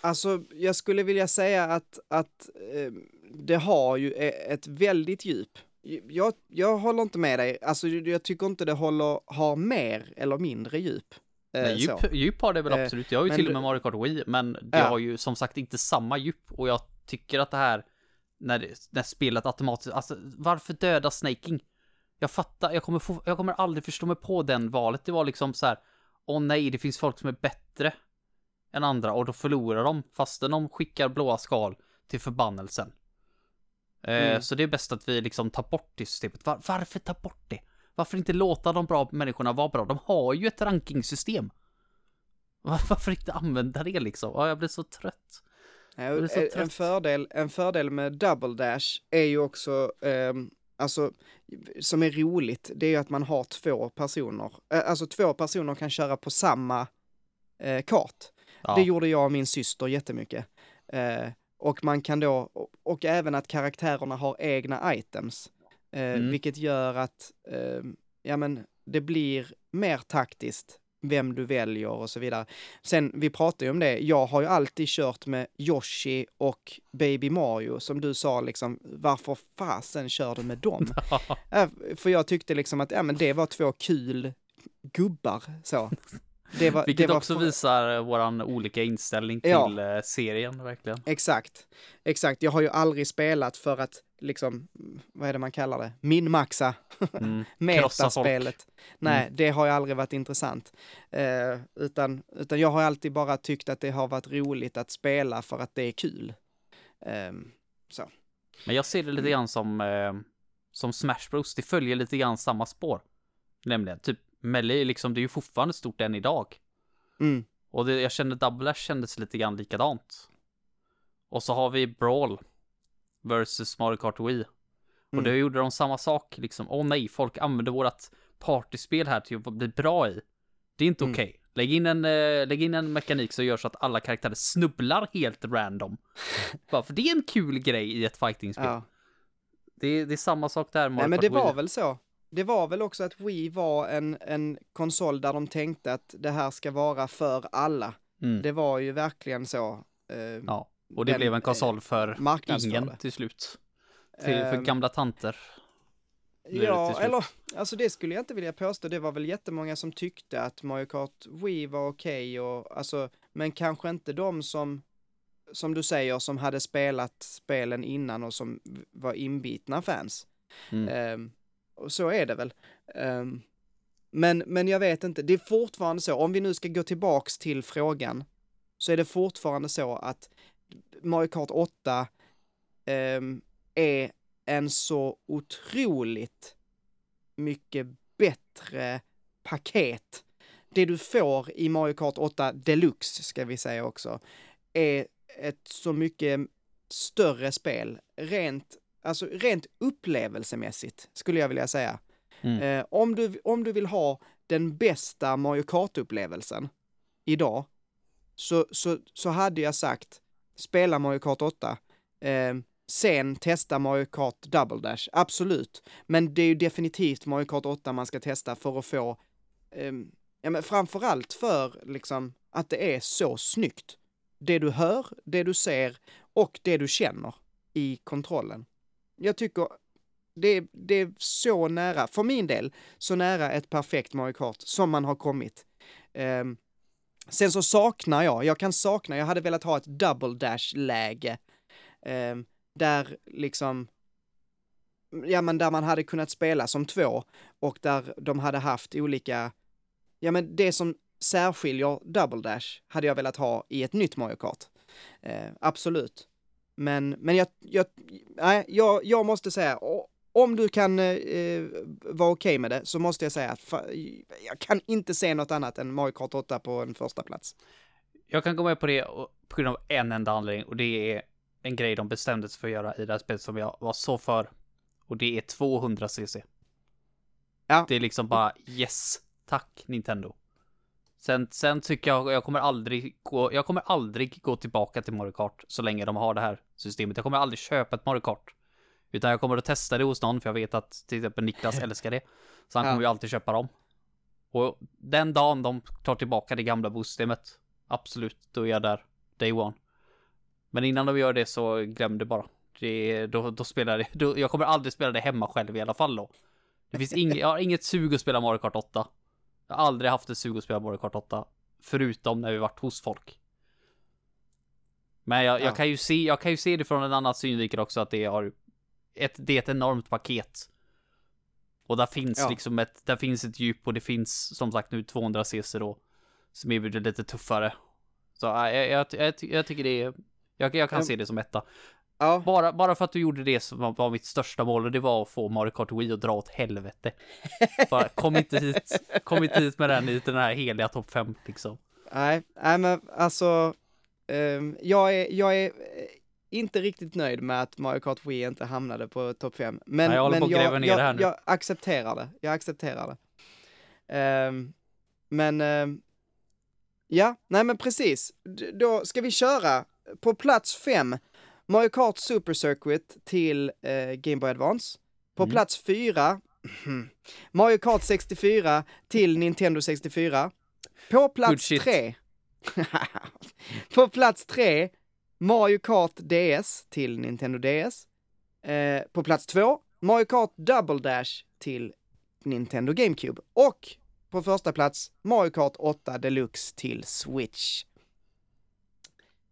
Alltså, jag skulle vilja säga att, att eh, det har ju e- ett väldigt djup. Jag, jag håller inte med dig. Alltså, jag tycker inte det håller, har mer eller mindre djup. Eh, Nej, så. djup, djup har det väl Eh, absolut. Jag har ju men till och med Mario Kart Wii, men det Ja. har ju som sagt inte samma djup. Och jag tycker att det här, när, det, när spelet automatiskt, alltså varför döda Snaking? Jag fattar, jag kommer, få, jag kommer aldrig förstå mig på den valet. Det var liksom så här, åh nej, det finns folk som är bättre än andra och då förlorar de fastän de skickar blåa skal till förbannelsen. Eh, Mm. Så det är bäst att vi liksom tar bort det systemet. Var, varför ta bort det? Varför inte låta de bra människorna vara bra? De har ju ett rankingsystem. Var- Varför inte använda det liksom? Ja, jag blir så trött. Ja, Jag blir så en, en, trött. fördel, en fördel med Double Dash är ju också, ehm, alltså, som är roligt, det är ju att man har två personer. Eh, alltså två personer kan köra på samma eh, kart. Ja. Det gjorde jag och min syster jättemycket. Eh, och man kan då, och, även att karaktärerna har egna items. Eh, Mm. Vilket gör att, eh, ja men, det blir mer taktiskt vem du väljer och så vidare. Sen, vi pratade ju om det, jag har ju alltid kört med Yoshi och Baby Mario, som du sa liksom, varför fasen kör du med dem? För jag tyckte liksom att, ja men det var två kul gubbar, så. Det var, Vilket det var också visar våran olika inställning till Ja. eh, serien, verkligen. Exakt, exakt. Jag har ju aldrig spelat för att liksom, vad är det man kallar det, minmaxa Mm. Metaspelet. Nej, det har ju aldrig varit intressant. Eh, utan, utan jag har alltid bara tyckt att det har varit roligt att spela för att det är kul. Ehm, så. Men jag ser det lite grann som, eh, som Smash Bros. Det följer lite grann samma spår. Nämligen, typ Melee, liksom, det är ju fortfarande stort än idag. Mm. Och det, jag kände Double Dash kändes lite grann likadant. Och så har vi Brawl versus Mario Kart Wii. Och Mm. då gjorde de samma sak, liksom, åh nej, folk använder vårat partyspel här till att bli bra i. Det är inte Mm. okej. Lägg, in en, eh, lägg in en mekanik som gör så att alla karaktärer snubblar helt random. Bara för det är en kul grej i ett fightingspel. Ja. Det, är, det är samma sak där, Mario Nej, men Kart det Wii. var väl så. Det var väl också att Wii var en, en konsol där de tänkte att det här ska vara för alla. Mm. Det var ju verkligen så. eh, Ja, och det den, blev en konsol för eh, ingen till slut. Till, för Ehm, gamla tanter. Ja, eller alltså det skulle jag inte vilja påstå. Det var väl jättemånga som tyckte att Mario Kart Wii var okej och alltså, men kanske inte de som, som du säger, som hade spelat spelen innan och som var inbitna fans. Mm. Ehm, och så är det väl. Um, men, men jag vet inte, det är fortfarande så, om vi nu ska gå tillbaks till frågan, så är det fortfarande så att Mario Kart 8 um, ehm, är en så otroligt mycket bättre paket. Det du får i Mario Kart 8 Deluxe, ska vi säga också, är ett så mycket större spel, rent, alltså rent upplevelsemässigt, skulle jag vilja säga. Mm. Eh, om, du, om du vill ha den bästa Mario Kart-upplevelsen idag, så, så, så hade jag sagt, spela Mario Kart 8, eh, sen testa Mario Kart Double Dash, absolut. Men det är ju definitivt Mario Kart 8 man ska testa för att få, eh, ja men framförallt för liksom att det är så snyggt. Det du hör, det du ser och det du känner i kontrollen. Jag tycker det, är- det är så nära, för min del, så nära ett perfekt Mario Kart som man har kommit. Um, sen så saknar jag, jag kan sakna, jag hade velat ha ett double dash-läge. Um, ehm, där liksom, ja men där man hade kunnat spela som två och där de hade haft olika, ja men det som särskiljer double dash hade jag velat ha i ett nytt Mario Kart. Uh, absolut. Men, men jag, jag, nej, jag, jag måste säga, om du kan eh, vara okej med det så måste jag säga att jag kan inte se något annat än Mario Kart 8 på en första plats. Jag kan gå med på det på grund av en enda anledning och det är en grej de bestämde sig för att göra i det här spelet som jag var så för. Och det är 200 cc. Ja. Det är liksom bara yes, tack Nintendo. Sen, sen tycker jag, jag kommer aldrig gå, jag kommer aldrig gå tillbaka till Mario Kart så länge de har det här systemet. Jag kommer aldrig köpa ett Mario Kart. Utan jag kommer att testa det hos någon, för jag vet att till exempel Niklas älskar det. Så han kommer ju alltid köpa dem. Och den dagen de tar tillbaka det gamla boostsystemet, absolut, då är jag där. Day one. Men innan de gör det så glöm det bara. Det, då, då spelar det, då, jag kommer aldrig spela det hemma själv i alla fall då. Det finns inget, jag har inget sug att spela Mario Kart 8. Jag har aldrig haft ett sug att spela Mario Kart 8. Förutom när vi varit hos folk. Men jag, Ja. jag kan ju se, jag kan ju se det från en annan synvinkel också att det har ett, det är ett enormt paket. Och där finns Ja. liksom ett, där finns ett djup och det finns som sagt nu 200 cc då. Som erbjuder lite tuffare. Så jag, jag, jag, jag tycker det är, jag, jag kan Ja. se det som etta. Ja, Bara, bara för att du gjorde det som var- mitt största mål och det var att få Mario Kart Wii att dra åt helvete. Bara kom inte hit, kom inte hit med den i den här heliga topp 5 liksom. nej, nej men alltså, ehm, jag är, jag är eh, inte riktigt nöjd med att Mario Kart Wii inte hamnade på topp 5. Men, Nej, jag men jag, nu. jag accepterar det, jag accepterar det. Ehm, men, ehm, ja, nej men precis. Då ska vi köra på plats 5, Mario Kart Super Circuit till eh, Game Boy Advance. På Mm. plats 4, Mario Kart 64 till Nintendo 64. På plats. 3, på plats 3, Mario Kart DS till Nintendo DS. Eh, på plats 2, Mario Kart Double Dash till Nintendo GameCube. Och på första plats, Mario Kart 8 Deluxe till Switch.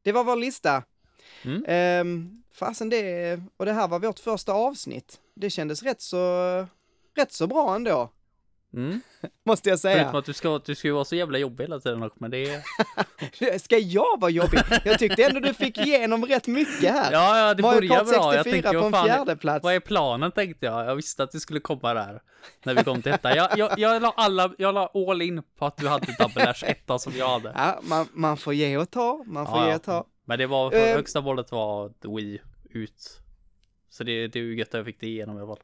Det var vår lista. Mm. Ehm, fasen det, och det här var vårt första avsnitt. Det kändes rätt så, rätt så bra ändå, Mm. måste jag säga. Förutom att du ska, du ska ju vara så jävla jobbig hela tiden men det är... Ska jag vara jobbig? Jag tyckte ändå du fick igenom rätt mycket här. Ja, ja, det börjar bra. Jag 64 tänkte, på en fan, fjärde plats. vad är planen tänkte jag. Jag visste att det skulle komma där. När vi kom till detta. Jag, jag, jag la alla, jag la all in på att du hade Double Dash etta som jag hade. Ja, man, man får ge och ta, man får Ja, ge och ta. Men det var, Eh. högsta målet var Wii ut. Så det, det är ju gött att jag fick det igenom i alla fall.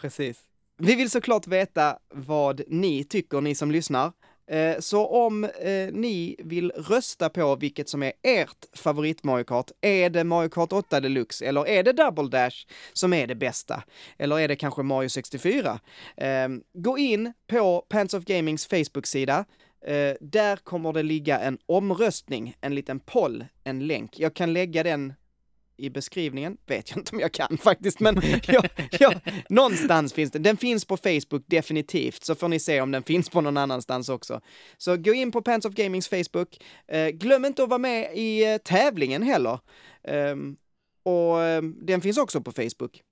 Precis. Vi vill såklart veta vad ni tycker, ni som lyssnar. Eh, Så om eh, ni vill rösta på vilket som är ert favorit Mario Kart, är det Mario Kart 8 Deluxe eller är det Double Dash som är det bästa? Eller är det kanske Mario 64? Eh, Gå in på Pants of Gamings Facebook-sida. Eh, Där kommer det ligga en omröstning, en liten poll, en länk. Jag kan lägga den i beskrivningen, vet jag inte om jag kan faktiskt, men ja, ja, någonstans finns den. Den finns på Facebook definitivt, så får ni se om den finns på någon annanstans också. Så gå in på Pants of Gamings Facebook. Eh, glöm inte att vara med i eh, tävlingen heller. Ehm, och ehm, den finns också på Facebook.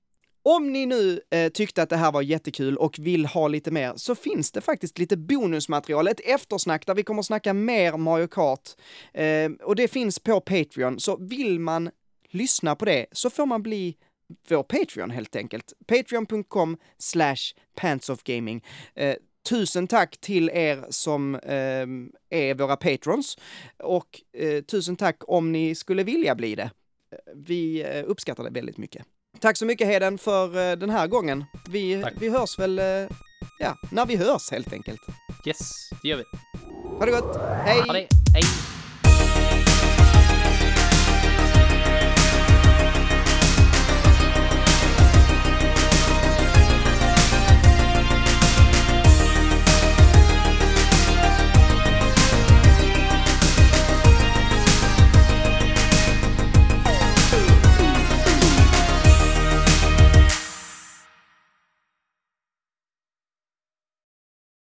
Om ni nu eh, tyckte att det här var jättekul och vill ha lite mer så finns det faktiskt lite bonusmaterial, ett eftersnack där vi kommer snacka mer Mario Kart. Eh, och det finns på Patreon, så vill man lyssna på det så får man bli vår Patreon helt enkelt. Patreon.com slash pantsofgaming. Eh, tusen tack till er som eh, är våra patrons och eh, tusen tack om ni skulle vilja bli det. Eh, vi eh, uppskattar det väldigt mycket. Tack så mycket Heden för eh, den här gången. Vi, Tack. vi hörs väl, eh, ja, när vi hörs helt enkelt. Yes, det gör vi. Ha det gott, hej! Ha det, hej!